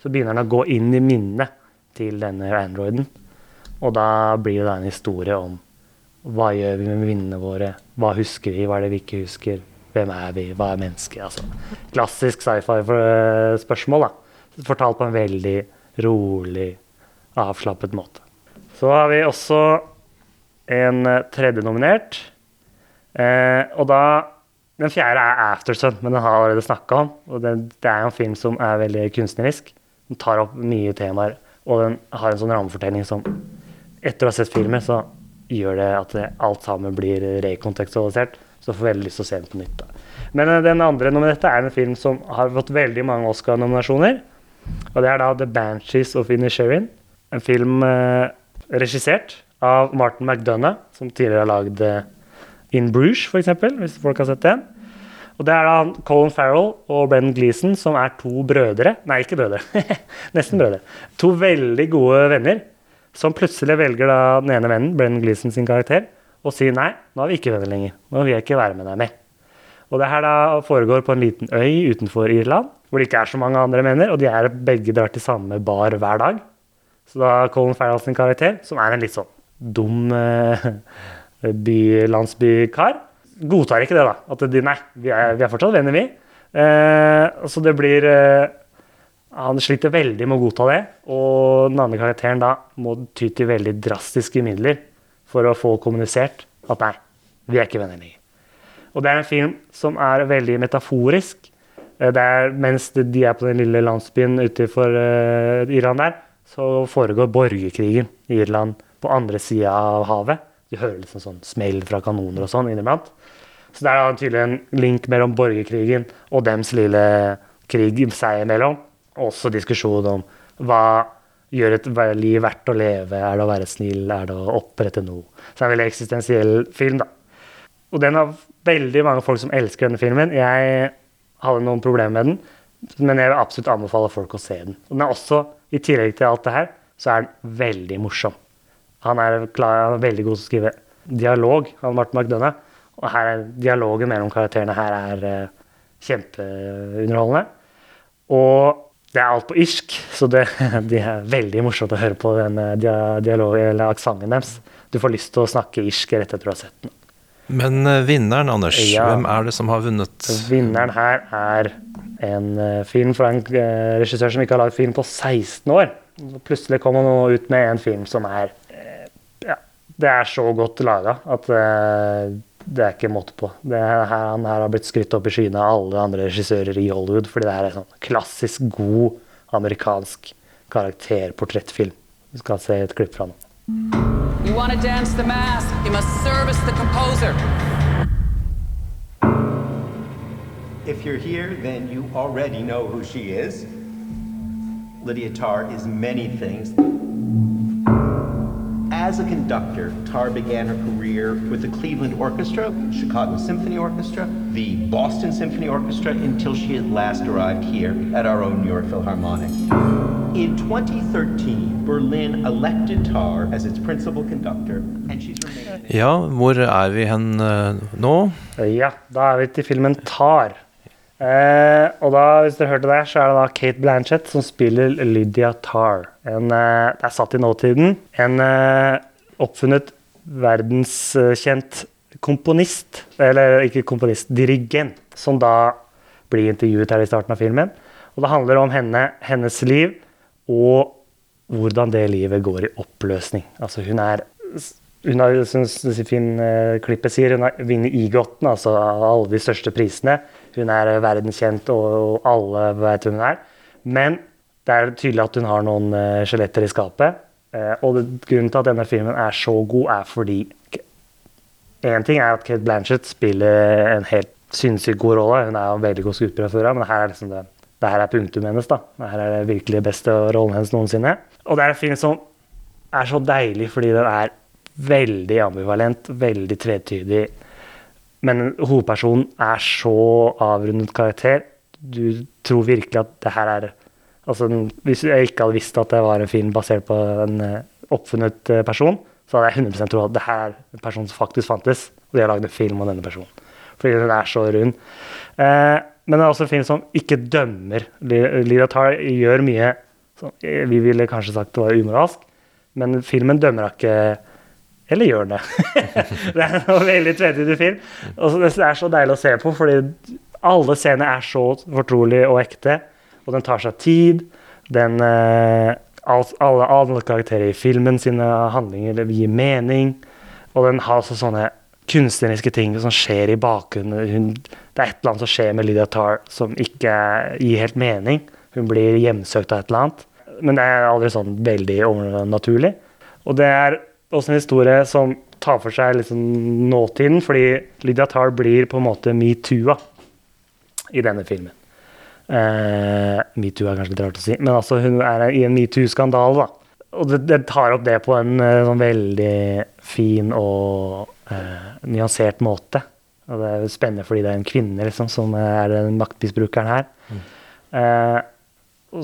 så begynner han å gå inn i minnet til denne androiden. Og da blir det en historie om hva gjør vi med minnene våre, hva husker vi, hva er det vi ikke husker, hvem er vi, hva er mennesket? Altså, klassisk sci-fi-spørsmål, da. Fortalt på en veldig rolig, avslappet måte. Så har vi også en tredje nominert. Eh, og da Den fjerde er Aftersun, men den har jeg allerede snakka om. Og det, det er en film som er veldig kunstnerisk. Den tar opp mye temaer, og den har en sånn rammefortelling som Etter å ha sett filmen, så gjør det at alt sammen blir rekontekstualisert. Så jeg får veldig lyst til å se den på nytt. da. Men eh, den andre nominerte er en film som har fått veldig mange Oscar-nominasjoner. Og det er da The Banshees of Inisherin. En film eh, regissert av Martin McDonagh, som tidligere har lagd eh, In Bruges, f.eks., hvis folk har sett den. Og det er da Colin Farrell og Brennan Gleeson, som er to brødre Nei, ikke brødre. Nesten brødre. To veldig gode venner, som plutselig velger da den ene vennen, Brennan Gleeson sin karakter, og sier nei, nå er vi ikke venner lenger. Nå vil jeg ikke være med deg mer. Og det her da foregår på en liten øy utenfor Irland, hvor det ikke er så mange andre venner, og de er begge drar til samme bar hver dag. Så da Colin Farrell sin karakter, som er en litt sånn dum eh, by, landsbykar, godtar ikke det, da. At de, nei, vi er, vi er fortsatt venner, vi. Eh, så det blir eh, Han sliter veldig med å godta det, og den andre karakteren da må ty til veldig drastiske midler for å få kommunisert at nei, vi er ikke venner lenger. Og det er en film som er veldig metaforisk. Eh, Det er, mens de er på den lille landsbyen utenfor uh, Irland der, så foregår borgerkrigen i Irland på andre sida av havet. Du hører liksom sånn smell fra kanoner og sånn inniblant. Så det er da tydelig en link mellom borgerkrigen og dems lille krig seg imellom. Også diskusjon om hva gjør et liv verdt å leve? Er det å være snill? Er det å opprette noe? Så det er en veldig eksistensiell film, da. Og den har veldig mange folk som elsker denne filmen. Jeg hadde noen problemer med den, men jeg vil absolutt anbefale folk å se den. Og den er også, i tillegg til alt det her, så er den veldig morsom. Han er, klar, veldig god til å skrive dialog, han Martin McDonagh. Og her er dialogen mellom karakterene her er uh, kjempeunderholdende. Og det er alt på irsk, så det, de er veldig morsomt å høre på den eh, dialogen, eller aksenten deres. Du får lyst til å snakke irsk rett etter du har sett den. Men eh, vinneren, Anders, Ja. hvem er det som har vunnet? Vinneren her er en eh, film fra en eh, regissør som ikke har lagd film på 16 år. Så Plutselig kommer han nå ut med en film som er eh, Det er så godt laga at eh, det er ikke måte på. Det er her, han her har blitt skrytt opp i skyene av alle andre regissører i Hollywood, fordi det her er sånn klassisk god amerikansk karakterportrettfilm. Vi skal se et klipp fra den. You want to dance the mask, you must service the composer. If you're here, then you already know who she is. Lydia Tarr is many things. As a conductor, Tar began her career with the Cleveland Orchestra, Chicago Symphony Orchestra, the Boston Symphony Orchestra, until she at last arrived here at our own New York Philharmonic. In 2013, Berlin elected Tar as its principal conductor, and she's remained. Ja, hvor er vi hen eh, nå? Ja, da er vi til filmen Tar. Eh, og da, hvis dere hørte det, så er det da Kate Blanchett som spiller Lydia Tarr. En, eh, det er satt i nåtiden. En eh, oppfunnet verdenskjent komponist, eller ikke komponist, dirigent, som da blir intervjuet her i starten av filmen. Og det handler om henne, hennes liv, og hvordan det livet går i oppløsning. Altså hun er hun har, som Finn-klippet sier, hun har vunnet EGOT-en, altså alle de største prisene. Hun er verdenskjent, og alle vet hvem hun er. Men det er tydelig at hun har noen uh, skjeletter i skapet. Eh, og grunnen til at denne filmen er så god, er fordi Én ting er at Kate Blanchett spiller en helt sinnssykt god rolle. Hun er jo en veldig god skuespiller før, men her er liksom det, det her er punktum hennes. da. Her er det virkelig beste rollen hennes noensinne. Og det er en film som er så deilig fordi den er veldig ambivalent, veldig tvetydig. Men hovedpersonen er så avrundet karakter. Du tror virkelig at det her er Altså, hvis jeg ikke hadde visst at det var en film basert på en eh, oppfunnet eh, person, så hadde jeg 100 trodd at det her er en person som faktisk fantes, og de har lagd en film om denne personen. Fordi den er så rund. Eh, men det er også en film som ikke dømmer. Lida Tarr gjør mye som vi ville kanskje sagt var umoralsk, men filmen dømmer ikke eller gjør det? det er en veldig tvetydig film. Og det er så deilig å se på, fordi alle scener er så fortrolige og ekte. Og den tar seg tid. Den, eh, alle, alle karakterer i filmen sine handlinger gir mening. Og den har også sånne kunstneriske ting som skjer i bakgrunnen. Det er et eller annet som skjer med Lydia Tarr som ikke gir helt mening. Hun blir hjemsøkt av et eller annet. Men det er aldri sånn veldig overnaturlig. Og det er også en historie som tar for seg liksom nåtiden, fordi Lydia Tarr blir på en måte metoo-a i denne filmen. Uh, metoo er kanskje litt rart å si, men altså hun er i en metoo-skandale. da. Og det, det, tar opp det på en uh, sånn veldig fin og uh, nyansert måte. Og det er jo spennende fordi det er en kvinne liksom, som er den maktmisbrukeren her. Mm.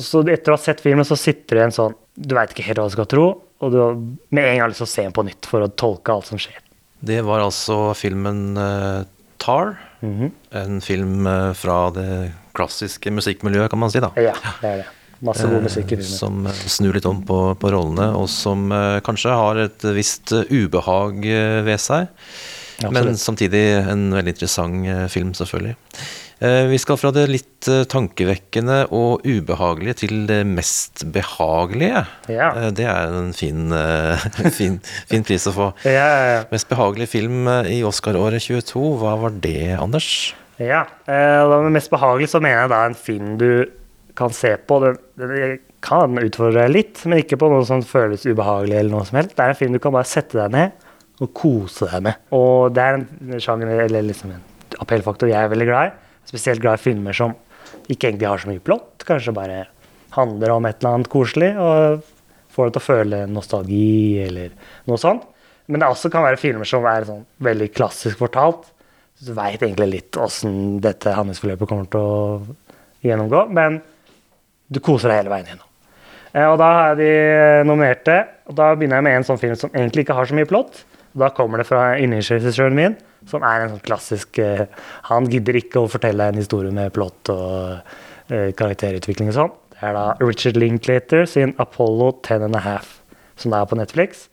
Så etter å ha sett filmen, så sitter det en sånn Du veit ikke helt hva du skal tro, og du med en gang å se den på nytt for å tolke alt som skjer. Det var altså filmen Tar. Mm -hmm. En film fra det klassiske musikkmiljøet, kan man si. da. Ja, det er det. Masse god musikk i filmen. Som snur litt om på, på rollene, og som uh, kanskje har et visst ubehag ved seg. Ja, men samtidig en veldig interessant uh, film, selvfølgelig. Uh, vi skal fra det litt tankevekkende og ubehagelige til det mest behagelige. Ja. det er en fin, fin, fin, pris å få. Ja, mest behagelige film i Oscar-året 22, hva var det, Anders? Ja. Eh, med mest behagelig så mener jeg da en film du kan se på. Den, den kan utfordre deg litt, men ikke på noe som føles ubehagelig. eller noe som helst. Det er en film du kan bare sette deg ned og kose deg med. Og det er en sjanger, eller liksom en appellfaktor jeg er veldig glad i. Spesielt glad i filmer som ikke egentlig har så mye plott. Kanskje bare handler om et eller annet koselig og får deg til å føle nostalgi eller noe sånt. Men det også kan være filmer som er sånn veldig klassisk fortalt du veit egentlig litt åssen dette handlingsforløpet kommer til å gjennomgå, men du koser deg hele veien gjennom. Eh, og da har jeg de nominerte, og da begynner jeg med en sånn film som egentlig ikke har så mye plott. Da kommer det fra yndlingsregissøren min, som er en sånn klassisk uh, Han gidder ikke å fortelle en historie med plott og uh, karakterutvikling og sånn. Det er da Richard Linklater sin Apollo 10 and a Half, som da er på Netflix.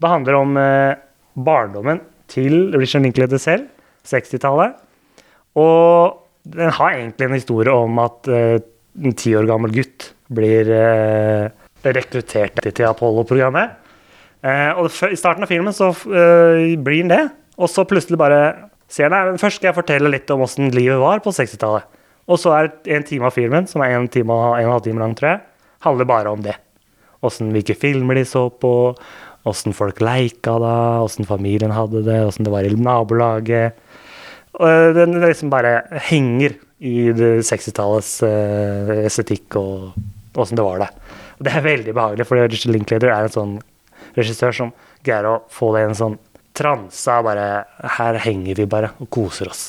Det handler om uh, barndommen til Richard Linklater selv 60-tallet. Og den har egentlig en historie om at en ti år gammel gutt blir rekruttert til Apollo-programmet. Og I starten av filmen så blir han det, og så plutselig bare sier han Først skal jeg fortelle litt om åssen livet var på 60-tallet. Og så er en time av filmen, som er en time og en halv time lang, tror jeg, handler bare om det. åssen hvilke filmer de så på, åssen folk leika da, åssen familien hadde det, åssen det var i nabolaget. Og den liksom bare henger i 60-tallets uh, estetikk og åssen det var der. Og det er veldig behagelig, for Richard Linklater er en sånn regissør som greier å få det i en sånn transe og bare Her henger vi bare og koser oss.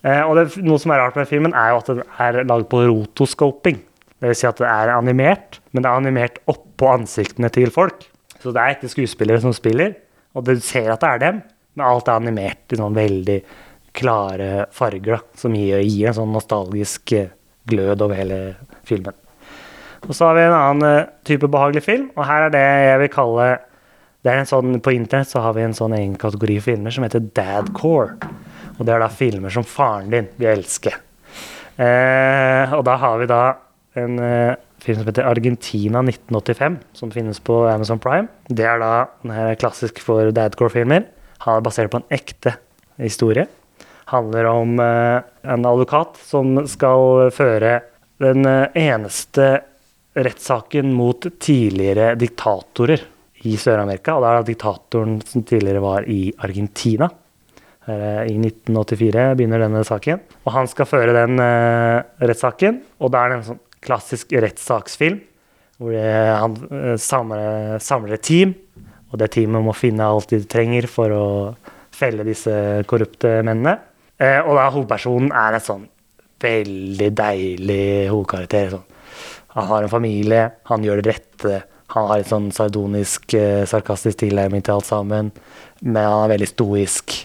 Eh, og det, noe som er rart med filmen, er jo at den er lagd på rotoscoping. Vil si at det er animert, men det er animert oppå ansiktene til folk. Så det er ikke skuespillere som spiller, og du ser at det er dem, men alt er animert i sånn veldig klare farger, da, som gir, gir en sånn nostalgisk eh, glød over hele filmen. Og så har vi en annen eh, type behagelig film, og her er det jeg vil kalle det er en sånn, På internett så har vi en sånn egen kategori filmer som heter dadcore. Og det er da filmer som faren din vil elske. Eh, og da har vi da en eh, film som heter Argentina 1985, som finnes på Amazon Prime. Det er da den her er klassisk for dadcore-filmer. Er basert på en ekte historie. Handler om eh, en advokat som skal føre den eh, eneste rettssaken mot tidligere diktatorer i Sør-Amerika. Og da er da diktatoren som tidligere var i Argentina. Eh, I 1984 begynner denne saken. Og han skal føre den eh, rettssaken. Og da er det en sånn klassisk rettssaksfilm hvor det, han eh, samler, samler et team. Og det teamet må finne alt de trenger for å felle disse korrupte mennene. Og da hovedpersonen er en sånn veldig deilig hovedkarakter. Sånn. Han har en familie, han gjør det rette. Han har en sånn sardonisk, eh, sarkastisk tilnærming til alt sammen. Men han er veldig stoisk.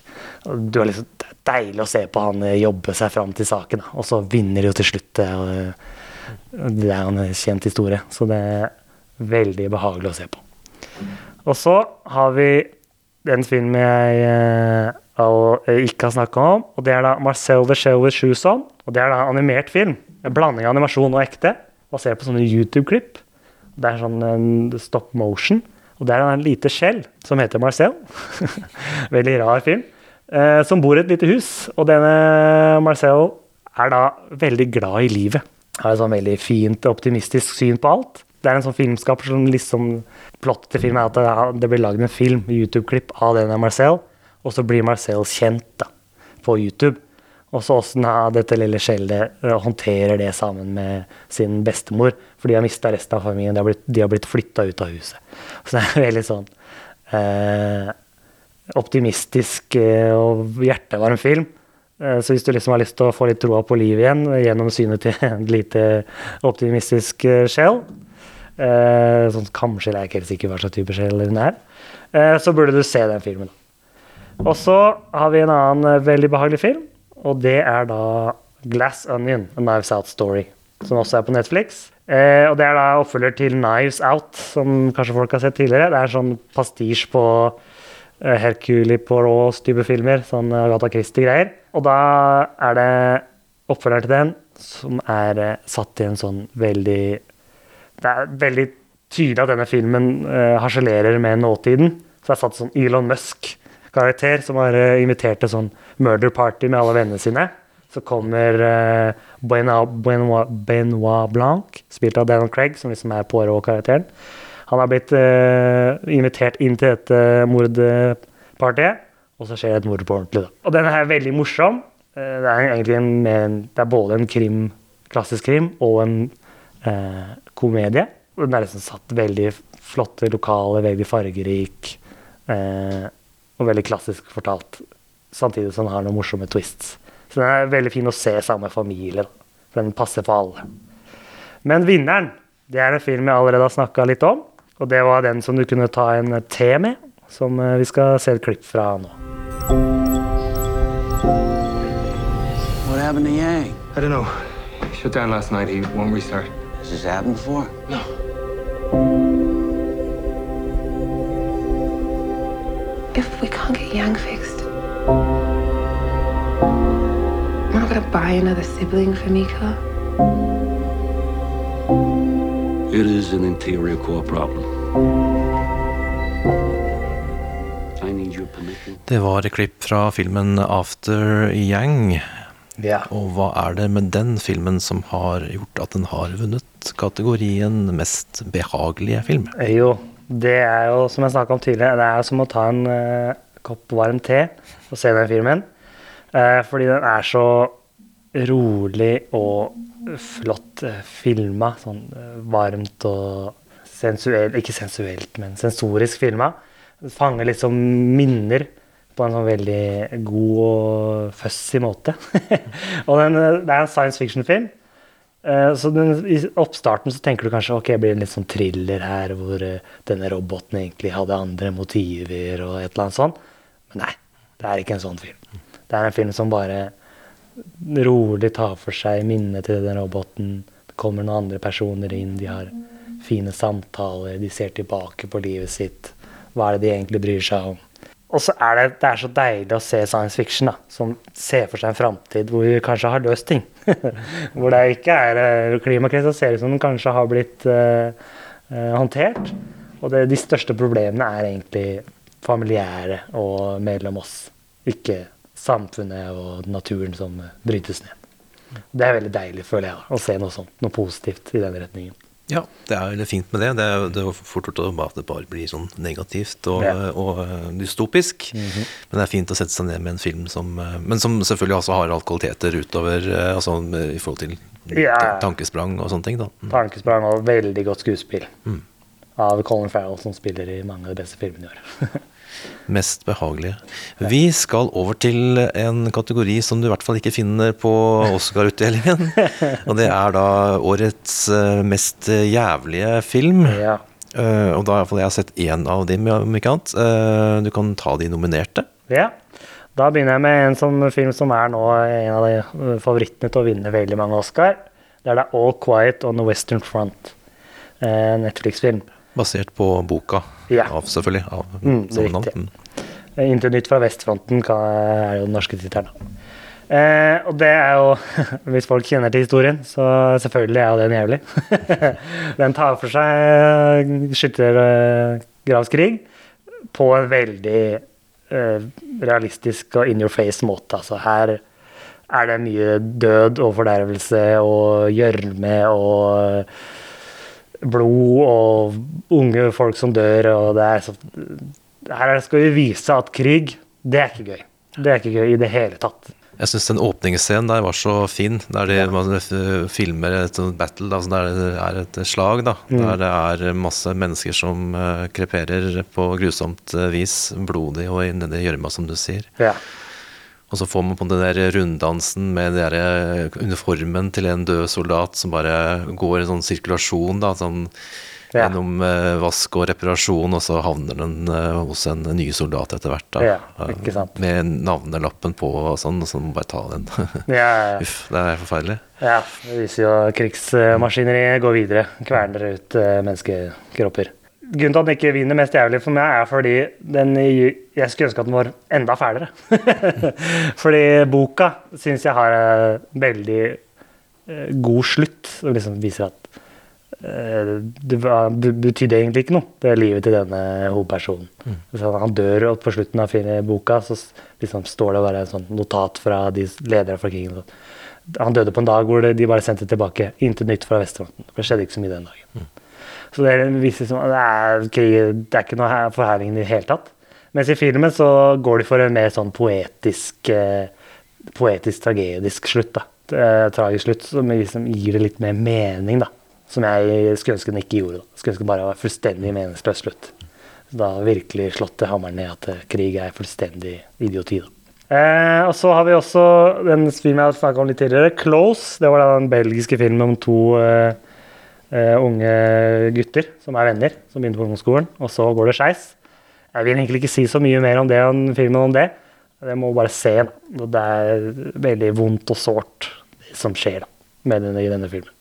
Liksom, det er deilig å se på han eh, jobbe seg fram til saken. Og så vinner de jo til slutt. det. Eh, det er en kjent historie, så det er veldig behagelig å se på. Og så har vi den filmen jeg ikke har snakka om, og det er da Marcel the Shell with Shoes On. Og det er da animert film. En blanding av animasjon og ekte, basert på sånne YouTube-klipp. Det er sånn stop motion. Og det er en lite skjell som heter Marcel. Veldig rar film. Eh, som bor i et lite hus. Og denne Marcel er da veldig glad i livet. Har et sånn veldig fint, optimistisk syn på alt. Det er en sånn filmskaper som liksom Plottet til filmen er at det, det blir lagd en film, YouTube-klipp, av denne Marcel. Og så blir Marcel kjent da, på YouTube. Og så åssen dette lille skjellet eh, håndterer det sammen med sin bestemor. For de har mista resten av familien. De har blitt, de blitt flytta ut av huset. Så det er veldig sånn eh, optimistisk eh, og hjertevarm film. Eh, Så hvis du liksom har lyst til å få litt troa på livet igjen gjennom synet til en lite optimistisk eh, sjel Sånn kamskjell er ikke helt sikker hva slags type sjel hun er. Så burde du se den filmen. Og så har vi en annen veldig behagelig film, og det er da Glass Onion, A Knives Out Story, som også er på Netflix. Eh, og det er da oppfølger til Knives Out, som kanskje folk har sett tidligere. Det er sånn pastisj på eh, Hercule Poirot type filmer, sånn Agatha Christie-greier. Og da er det oppfølgeren til den som er eh, satt i en sånn veldig Det er veldig tydelig at denne filmen eh, harselerer med nåtiden. Så det er satt sånn Elon Musk-karakter som har eh, invitert til sånn murder party med alle vennene sine. Så kommer uh, Benoit, Benoit, Benoit Blanc, spilt av Daniel Craig, som liksom er Poirot-karakteren. Han har blitt uh, invitert inn til dette mordpartiet, og så skjer det et mord på ordentlig. Da. Og den er veldig morsom. Uh, det er egentlig en, en, det er både en krim, klassisk krim og en komedie. Den er liksom satt veldig flotte lokale, veldig fargerik. Og veldig klassisk fortalt. Samtidig som den har noen morsomme twists. Så den er veldig fin å se sammen med familie. For Den passer for alle. Men vinneren, det er en film jeg allerede har snakka litt om. Og det var den som du kunne ta en te med, som eh, vi skal se et klipp fra nå. What happened to Yang? I don't know. Shut down last night. He won't restart. Has this happened before? No. If we can't get Yang fixed, we're not gonna buy another sibling for Mika. It is an interior core problem. I need your permission. Det var et klipp fra filmen After Yang. Yeah. Og hva er det med den filmen som har gjort at den har vunnet? kategorien mest behagelige film. Jo, det er jo som jeg snakka om tidligere, det er som å ta en uh, kopp varm te og se den filmen. Eh, fordi den er så rolig og flott uh, filma. Sånn eh, varmt og sensuelt Ikke sensuelt, men sensorisk filma. Fanger liksom minner på en sånn veldig god og fussy måte. og den, eh, det er en science fiction-film. Eh, Så den, I oppstarten så tenker du kanskje ok, blir det en litt sånn thriller her, hvor eh, denne roboten egentlig hadde andre motiver og et eller annet sånt. Men nei, det er ikke en sånn film. Det er en film som bare rolig tar for seg minnet til den roboten. Det kommer noen andre personer inn, de har fine samtaler, de ser tilbake på livet sitt. Hva er det de egentlig bryr seg om? Og så er det, det er så deilig å se science fiction, da, som ser for seg en framtid hvor vi kanskje har løst ting. hvor det ikke er eh, klimakrisa ser ut som den kanskje har blitt uh, uh, håndtert. Og det, de største problemene er egentlig familiære og mellom oss, ikke samfunnet og naturen som eh, brytes ned. Det er veldig deilig, føler jeg, å se noe sånt, noe positivt i den retningen. Ja, det er veldig fint med det. Det er, det er fort gjort at det bare blir sånn negativt og, Ja. og dystopisk. dystopisk. -hmm. Men det er fint å sette seg ned med en film som eh, Men som selvfølgelig også har alt kvaliteter utover eh, Altså i forhold til Ja. tankesprang og sånne ting, da. Mm. Tankesprang og veldig godt skuespill Mm. av Colin Farrell, som spiller i mange av de beste filmene i år. Mest behagelige. Vi skal over til en kategori som du i hvert fall ikke finner på Oscar-utdelingen. og det er da årets eh, mest jævlige film. Ja. Eh, og da har i hvert fall jeg sett én av dem, om ikke annet. Eh, du kan ta de nominerte. Ja. Da begynner jeg med en sånn film som er nå en av de favorittene til å vinne veldig mange Oscar. Det er All Quiet on the Western Front. En Netflix-film. Basert på boka, Ja. av, selvfølgelig. Av Mm, riktig. Eh, Inntil nytt fra vestfronten er jo den norske tittelen. Eh, og det er jo Hvis folk kjenner til historien, så selvfølgelig er jo den jævlig. den tar for seg eh, skyttergravskrig på en veldig eh, realistisk og in your face måte. Altså her er det mye død og fordervelse og gjørme og blod og unge folk som dør, og det er så Her skal vi vise at krig, det er ikke gøy. Det er ikke gøy i det hele tatt. Jeg syns den åpningsscenen der var så fin. Der de, man filmer et sånt battle, altså der det er et slag. da, Mm. Der det er masse mennesker som eh, kreperer på grusomt eh, vis. Blodig og nedi gjørma, som du sier. Ja. Og så får man på den der runddansen med den der eh, uniformen til en død soldat som bare går i sånn sirkulasjon, da, sånn Ja. gjennom eh, vask og reparasjon, og så havner den eh, hos en ny soldat etter hvert. da. Ja. Med navnelappen på og sånn, og så må man bare ta den. Ja. Uff, det er forferdelig. Ja, det viser jo krigsmaskineriet går videre. Kverner ut menneskekropper. Grunnen til at den ikke vinner mest jævlig for meg, er fordi den, jeg skulle ønske at den var enda fælere. fordi boka syns jeg har en veldig eh, god slutt, som liksom viser at eh, det, betydde egentlig ikke noe, det livet til denne hovedpersonen. Mm. Han dør, og på slutten av boka så liksom står det bare en sånn notat fra de ledere fra krigen. Han døde på en dag hvor de bare sendte tilbake 'intet nytt fra Vestfronten'. Det skjedde ikke så mye den dagen. Så det viser som, det er, det er ikke noe her- i det hele tatt. Mens i filmen så går de for en mer sånn poetisk, eh, poetisk tragedisk slutt. da. Tragisk slutt som liksom gir det litt mer mening, da. Som jeg skulle ønske den ikke gjorde. da. Skulle ønske det bare var fullstendig meningsløs slutt. Så da virkelig slått til hammeren ned at eh, krig er fullstendig idioti. da. Eh, og så har vi også den filmen jeg snakka om litt tidligere, 'Close'. Det var den belgiske filmen om to eh, eh, unge gutter som er venner, som begynner på ungdomsskolen, og så går det skeis. Jeg vil egentlig ikke si så mye mer om det enn filmen om det. Jeg må bare se. da. Det er veldig vondt og sårt det som skjer da, med denne, i denne filmen.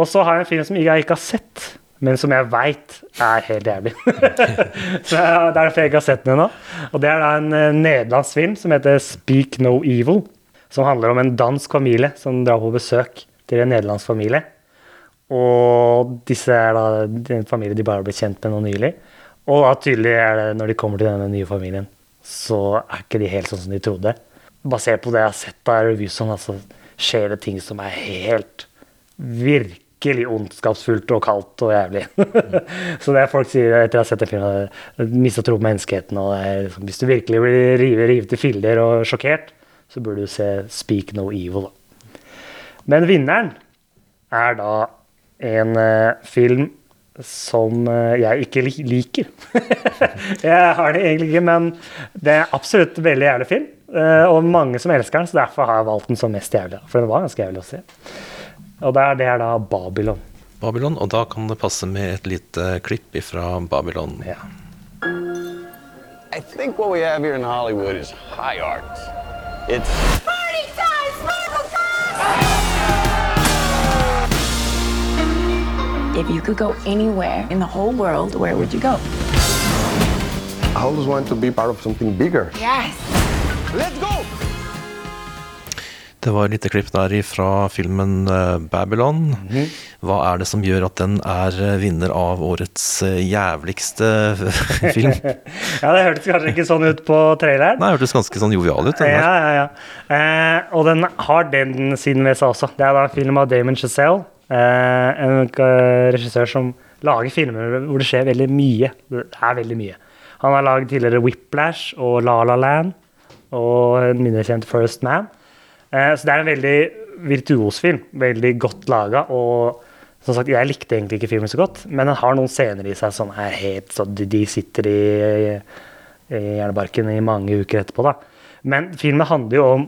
Og så har jeg en film som jeg ikke har sett, men som jeg veit er helt jævlig. så Det er derfor jeg ikke har sett den ennå. Og det er da en eh, nederlandsk film som heter 'Speak No Evil'. Som handler om en dansk familie som drar på besøk til en nederlandsk familie. Og disse er da en familie de bare ble kjent med nå nylig. Og da tydelig er det når de kommer til denne nye familien, så er ikke de helt sånn som de trodde. Basert på det jeg har sett av reviews, sånn, altså, skjer det ting som er helt virkelig ondskapsfullt og kaldt og jævlig. så det folk sier etter å ha sett den filmen, mista tro på menneskeheten. og liksom, Hvis du virkelig blir rive- til filler og sjokkert, så burde du se 'Speak No Evil'. Men vinneren er da en eh, film som eh, jeg ikke li liker. jeg har det egentlig ikke, men det er absolutt en veldig jævlig film. eh, og mange som elsker den, så derfor har jeg valgt den som mest jævlig. For den var ganske jævlig å se. Og det er, det er da Babylon. Babylon, og da kan det passe med et lite klipp fra Babylon. Ja. I think what we have here in Hollywood is high art. It's If you could go anywhere in the whole world, where would you go? I always want to be part of something bigger. Yes. Let's go! Det var et lite klipp der fra filmen eh, Babylon. Hva er det som gjør at den er eh, vinner av årets eh, jævligste film? ja, det hørtes kanskje ikke sånn ut på traileren. Nei, det hørtes ganske sånn jovial ut. Den Ja, ja, ja. Eh, og den har den siden ved seg også. Det er da en film av Damon Chazelle. Eh, en eh, regissør som lager filmer hvor det skjer veldig mye. Det er veldig mye. Han har lagd tidligere Whiplash og La La Land og en mindre kjent First Man. Eh, så det er en veldig virtuos film. Veldig godt laga. Og som sagt, jeg likte egentlig ikke filmen så godt, men den har noen scener i seg som er helt så de, sitter i, i hjernebarken i mange uker etterpå. da. Men filmen handler jo om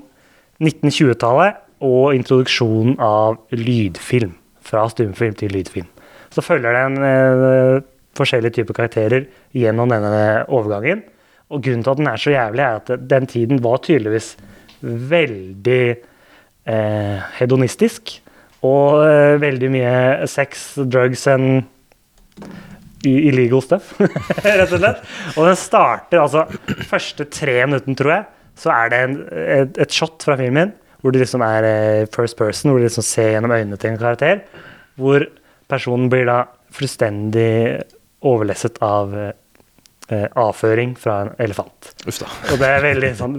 1920-tallet og introduksjonen av lydfilm. Fra stumfilm til lydfilm. Så følger den eh, forskjellige typer karakterer gjennom denne overgangen. Og grunnen til at den er så jævlig, er at den tiden var tydeligvis veldig eh, hedonistisk. Og eh, veldig mye sex, drugs and illegal stuff, rett og slett. Og den starter altså Første tre minuttene, tror jeg, så er det en, et, et shot fra filmen hvor det liksom er eh, first person, hvor du liksom ser gjennom øynene til en karakter. Hvor personen blir da fullstendig overlesset av eh, eh, avføring fra en elefant. Og det er veldig, sånn,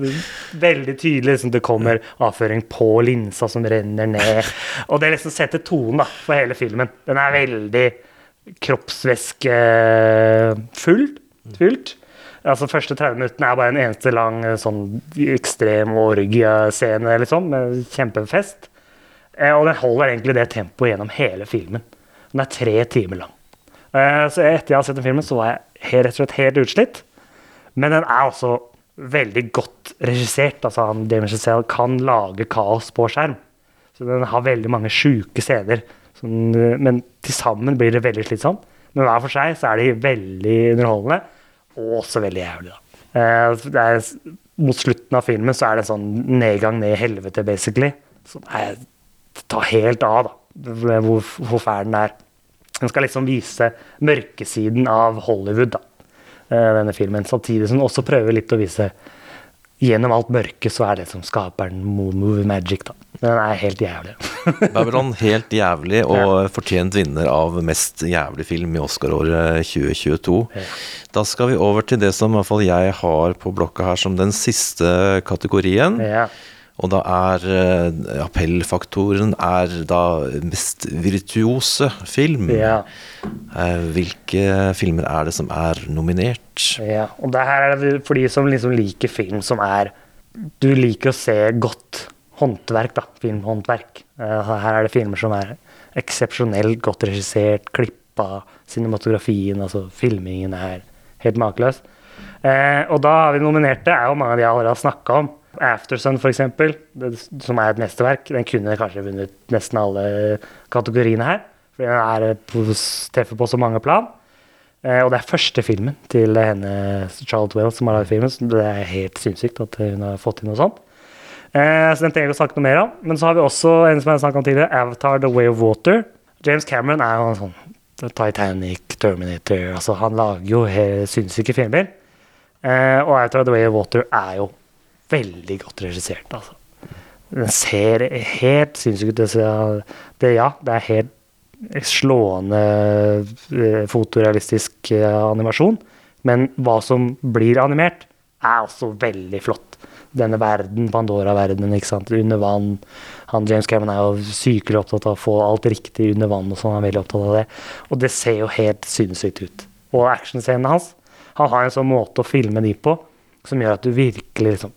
veldig tydelig liksom, det kommer avføring på linsa som renner ned. Og det liksom setter tonen da, for hele filmen. Den er veldig kroppsvæskefull. Fylt. Altså Første 30 minuttene er bare en eneste lang eh, sånn ekstrem orgiescene liksom, med kjempefest. Eh, og den holder egentlig det tempoet gjennom hele filmen. Den er tre timer lang. Eh, så etter jeg har sett den filmen, så var jeg helt, rett og slett helt utslitt. Men den er også veldig godt regissert. Altså han, Damien Chazelle kan lage kaos på skjerm. Så den har veldig mange sjuke scener. Men til sammen blir det veldig slitsomt. Men hver for seg så er de veldig underholdende, og også veldig jævlig, da. Eh, er, mot slutten av filmen så er det en sånn nedgang ned i helvete, basically. Som er, tar helt av, da. Hvor, hvor fæl den er. Den skal liksom vise mørkesiden av Hollywood, da. eh, Denne filmen. Samtidig som den også prøver litt å vise Gjennom alt mørket så er det som skaper mo- movie magic, da. Den er helt jævlig. Babylon helt jævlig og fortjent vinner av mest jævlig film i Oscar-året 2022. Da skal vi over til det som i hvert fall jeg har på blokka her som den siste kategorien. Ja. Og da er eh, appellfaktoren er da mest virtuose film. Ja. Eh, Hvilke filmer er det som er nominert? Ja, og det her er det for de som liksom liker film som er Du liker å se godt håndverk, da. Filmhåndverk. Eh, Her er det filmer som er eksepsjonelt godt regissert, klippa, cinematografien, altså filmingen er helt makeløs. Eh, og da har vi nominerte, er jo mange av de jeg allerede har snakka om. Aftersun, eksempel, som er et mesterverk. Den kunne kanskje vunnet nesten alle kategoriene her. Fordi den er på, treffer på så mange plan. Eh, og det er første filmen til henne, Charlotte Wells, som har laget filmen. Så det er helt sinnssykt at hun har fått til noe sånt. Eh, så den trenger jeg å snakke noe mer om. Men så har vi også en som jeg snakket om tidligere, Avatar The Way of Water. James Cameron er jo en sånn Titanic, Terminator altså Han lager jo sinnssyke filmer. Eh, og Avatar The Way of Water er jo veldig godt regissert, altså. Den ser helt sinnssyk ut. Det, ja, det er helt slående eh, fotorealistisk eh, animasjon. Men hva som blir animert, er også veldig flott. Denne verden, Pandora-verdenen, ikke sant, under vann. Han James Cameron er jo sykelig opptatt av å få alt riktig under vann, og sånn, han er veldig opptatt av det. Og det ser jo helt sinnssykt ut. Og actionscenene hans Han har en sånn måte å filme de på som gjør at du virkelig liksom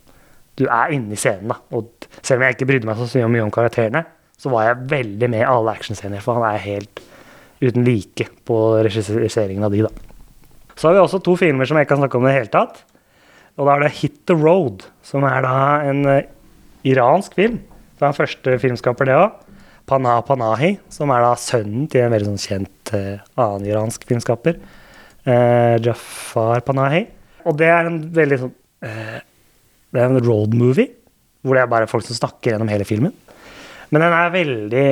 Du er inne i scenen, da. Og selv om jeg ikke brydde meg så mye om karakterene, så var jeg veldig med i alle actionscener, for han er helt uten like på regisseringen av de, da. Så har vi også to filmer som jeg ikke kan snakke om i det hele tatt. Og da er det Hit the Road, som er da en eh, iransk film. Det er den første filmskaper, det òg. Panah Panahi, som er da sønnen til en veldig sånn kjent uh, annen iransk filmskaper. Uh, Jafar Panahi. Og det er en veldig sånn uh, Det er en road movie, hvor det er bare folk som snakker gjennom hele filmen. Men den er veldig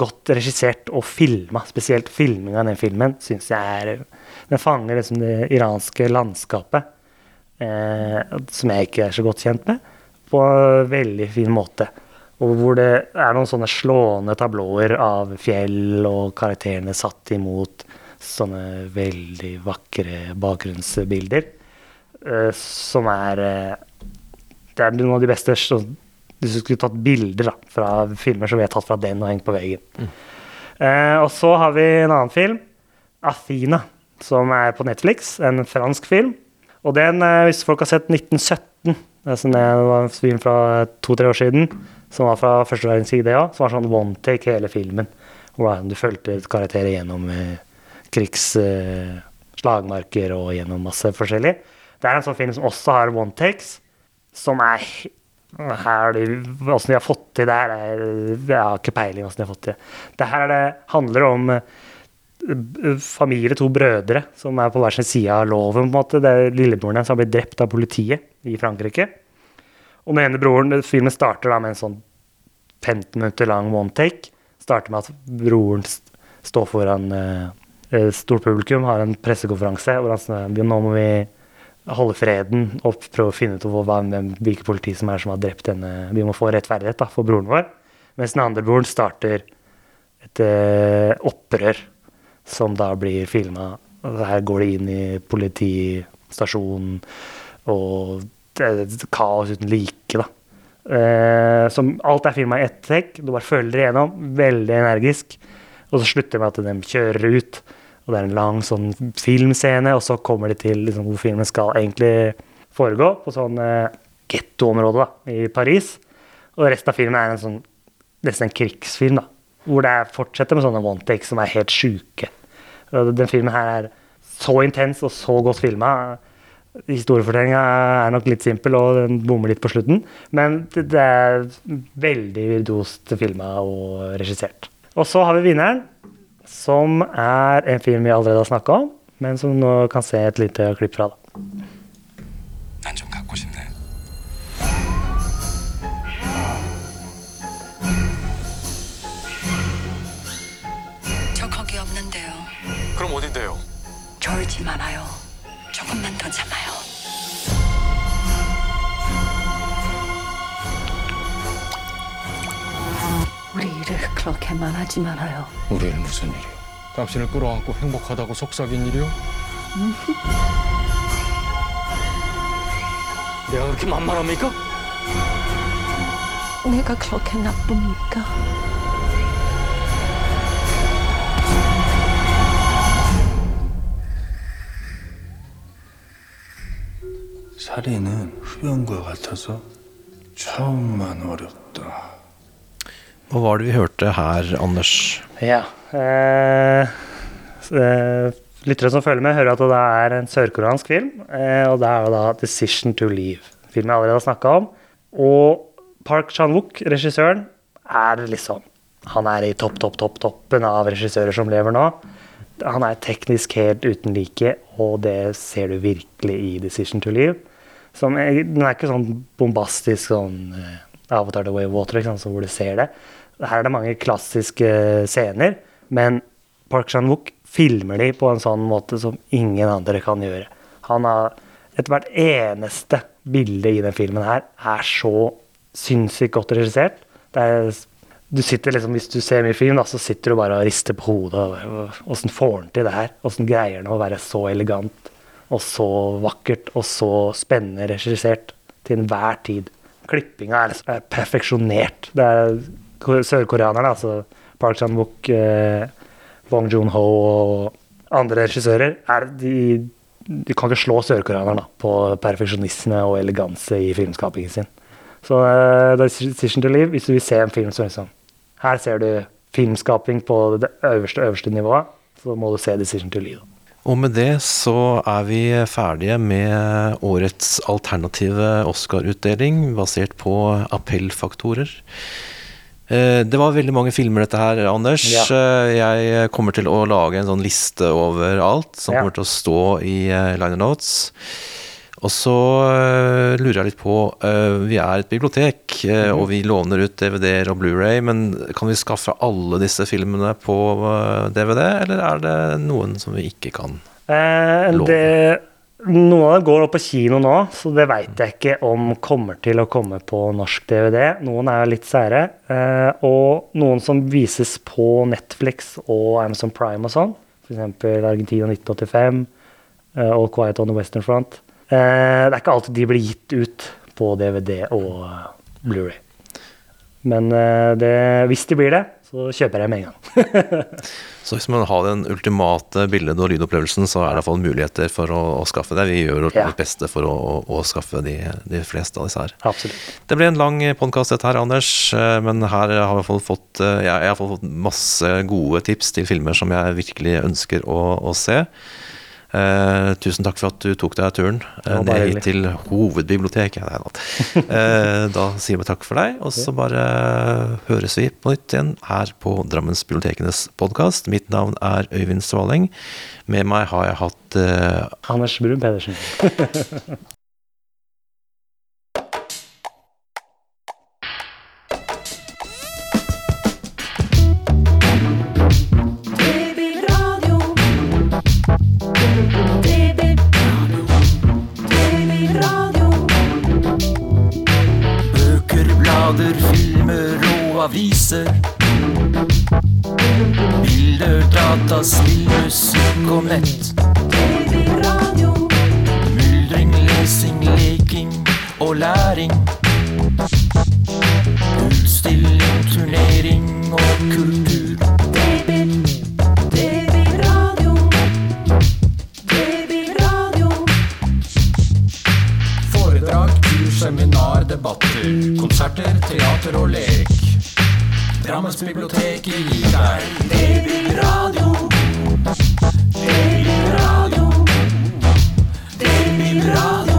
godt regissert og filma. Spesielt filminga av den filmen syns jeg er Den fanger liksom det iranske landskapet, som jeg ikke er så godt kjent med, på en veldig fin måte. Og hvor det er noen sånne slående tablåer av fjell og karakterene satt imot sånne veldig vakre bakgrunnsbilder. eh, som er eh, Det er noen av de beste så, Hvis du skulle tatt bilder da, fra filmer, så ville jeg tatt fra den og hengt på veggen. Eh, og så har vi en annen film, 'Athena', som er på Netflix. En fransk film. Og den, eh, hvis folk har sett 1917 det det var en film fra to-tre år siden, som var fra første verdenskrig, det òg. Som var sånn one take hele filmen. Hvordan du fulgte karakterer gjennom eh, krigs eh, og gjennom masse forskjellig. Det er en sånn film som også har one takes, som er he- her, Åssen de har fått til det her, er- jeg har ikke peiling åssen de har fått til det. Det her er handler om eh, familie, to brødre, som er på hver sin side av loven. på en måte. Det er lillebroren hans har blitt drept av politiet i Frankrike. Og den ene broren, Filmen starter da med en sånn 15 minutter lang one take. Starter med at broren står foran eh, eh, stort publikum, har en pressekonferanse hvor han sier nå må vi holde freden og prøve å finne ut hvem, hvilke politi som er som har drept denne Vi må få rettferdighet da, for broren vår. Mens den andre broren starter et eh, opprør som da blir filma. Her går det inn i politistasjonen, og det er et kaos uten like, da. Eh, som alt er filma i ett trekk. Du bare følger det gjennom, veldig energisk. Og så slutter det med at de kjører ut, og det er en lang sånn filmscene, og så kommer de til liksom, hvor filmen skal egentlig foregå, på sånn eh, gettoområde i Paris. Og resten av filmen er en sånn nesten en krigsfilm, da. Hvor det er, fortsetter med sånne one takes som er helt sjuke. Den filmen her er så intens og så godt filma. Historiefortellinga er nok litt simpel, og den bommer litt på slutten. Men det er veldig virtuost filma og regissert. Og så har vi vinneren, som er en film vi allerede har snakka om, men som nå kan se et lite klipp fra. da. 졸지 말아요. 조금만 더 참아요. 우리 일을 그렇게만 하지 말아요. 우리 일 무슨 일이요? 당신을 끌어안고 행복하다고 속삭인 일이요? 내가 그렇게 만만합니까? 내가 그렇게 나쁩니까? 살인은 흡연과 같아서 처음만 어렵다. Hva var det vi hørte her, Anders? Ja. Eh, s- eh, lyttere som følger med, hører at det er en sørkoreansk film. Eh, og det er jo da 'Decision to Leave', filmen jeg allerede har snakka om. Og Park Chan-wook, regissøren, er liksom Han er i topp, topp, topp, toppen av regissører som lever nå. Han er teknisk helt uten like, og det ser du virkelig i 'Decision to Leave'. Som den er ikke sånn bombastisk sånn eh, Avatar The Way of Water, liksom, hvor du ser det. Her er det mange klassiske scener, men Park Chan-wook filmer de på en sånn måte som ingen andre kan gjøre. Han har etter hvert eneste bilde i den filmen her er så sinnssykt godt regissert. Er, du sitter liksom, Hvis du ser mye film, da, så sitter du bare og rister på hodet. Åssen får han til det her? Åssen greier han å være så elegant og så vakkert og så spennende regissert til enhver tid. Klippinga er, er perfeksjonert. Det er sørkoreanerne, altså Park Chan-wook, eh, Bong Joon-ho og andre regissører, er de, de kan ikke slå sørkoreanerne på perfeksjonisme og eleganse i filmskapingen sin. Så uh, Decision to Live, hvis du vil se en film som liksom Her ser du filmskaping på det øverste, øverste nivået, så må du se Decision to Live. Og med det så er vi ferdige med årets alternative Oscar-utdeling basert på appellfaktorer. Eh, Det var veldig mange filmer dette her, Anders. Ja. Eh, Jeg kommer til å lage en sånn liste over alt som Ja. kommer til å stå i eh, liner notes. Og så eh, lurer jeg litt på eh, Vi er et bibliotek, eh, Mhm. og vi låner ut DVD-er og Blu-ray, men kan vi skaffe alle disse filmene på DVD, eller er det noen som vi ikke kan? låne? Det, noen av dem går opp på kino nå, så det veit jeg ikke om kommer til å komme på norsk DVD. Noen er jo litt sære. Og noen som vises på Netflix og Amazon Prime og sånn. F.eks. Argentina 1985 eh, og Quiet on the Western Front. Eh, det er ikke alltid de blir gitt ut på DVD og Blu-ray. Men eh, det, hvis de blir det, så kjøper jeg med en gang. Så hvis man har den ultimate bilde- og lydopplevelsen, så er det iallfall muligheter for å, å skaffe det. Vi gjør vårt Ja. beste for å, å, å skaffe de, de fleste av disse her. Absolutt. Det ble en lang podkast dette her, Anders, eh, men her har jeg fått, jeg, jeg har fått masse gode tips til filmer som jeg virkelig ønsker å, å se. Eh, tusen takk for at du tok deg turen eh, ned hit til hovedbiblioteket. Nei. Eh, da sier vi takk for deg, og så bare høres vi på nytt igjen her på Drammens Bibliotekenes podkast. Mitt navn er Øyvind Svaleng. Med meg har jeg hatt Anders Brun Pedersen. aviser. Bilder, data, spill, musikk og nett. Myldring, lesing, leking og læring. Utstilling, turnering og kultur. Foredrag, kurs, seminar, debatter, konserter, teater og lek. Drammensbiblioteket gir deg Babyradio. Babyradio. Babyradio.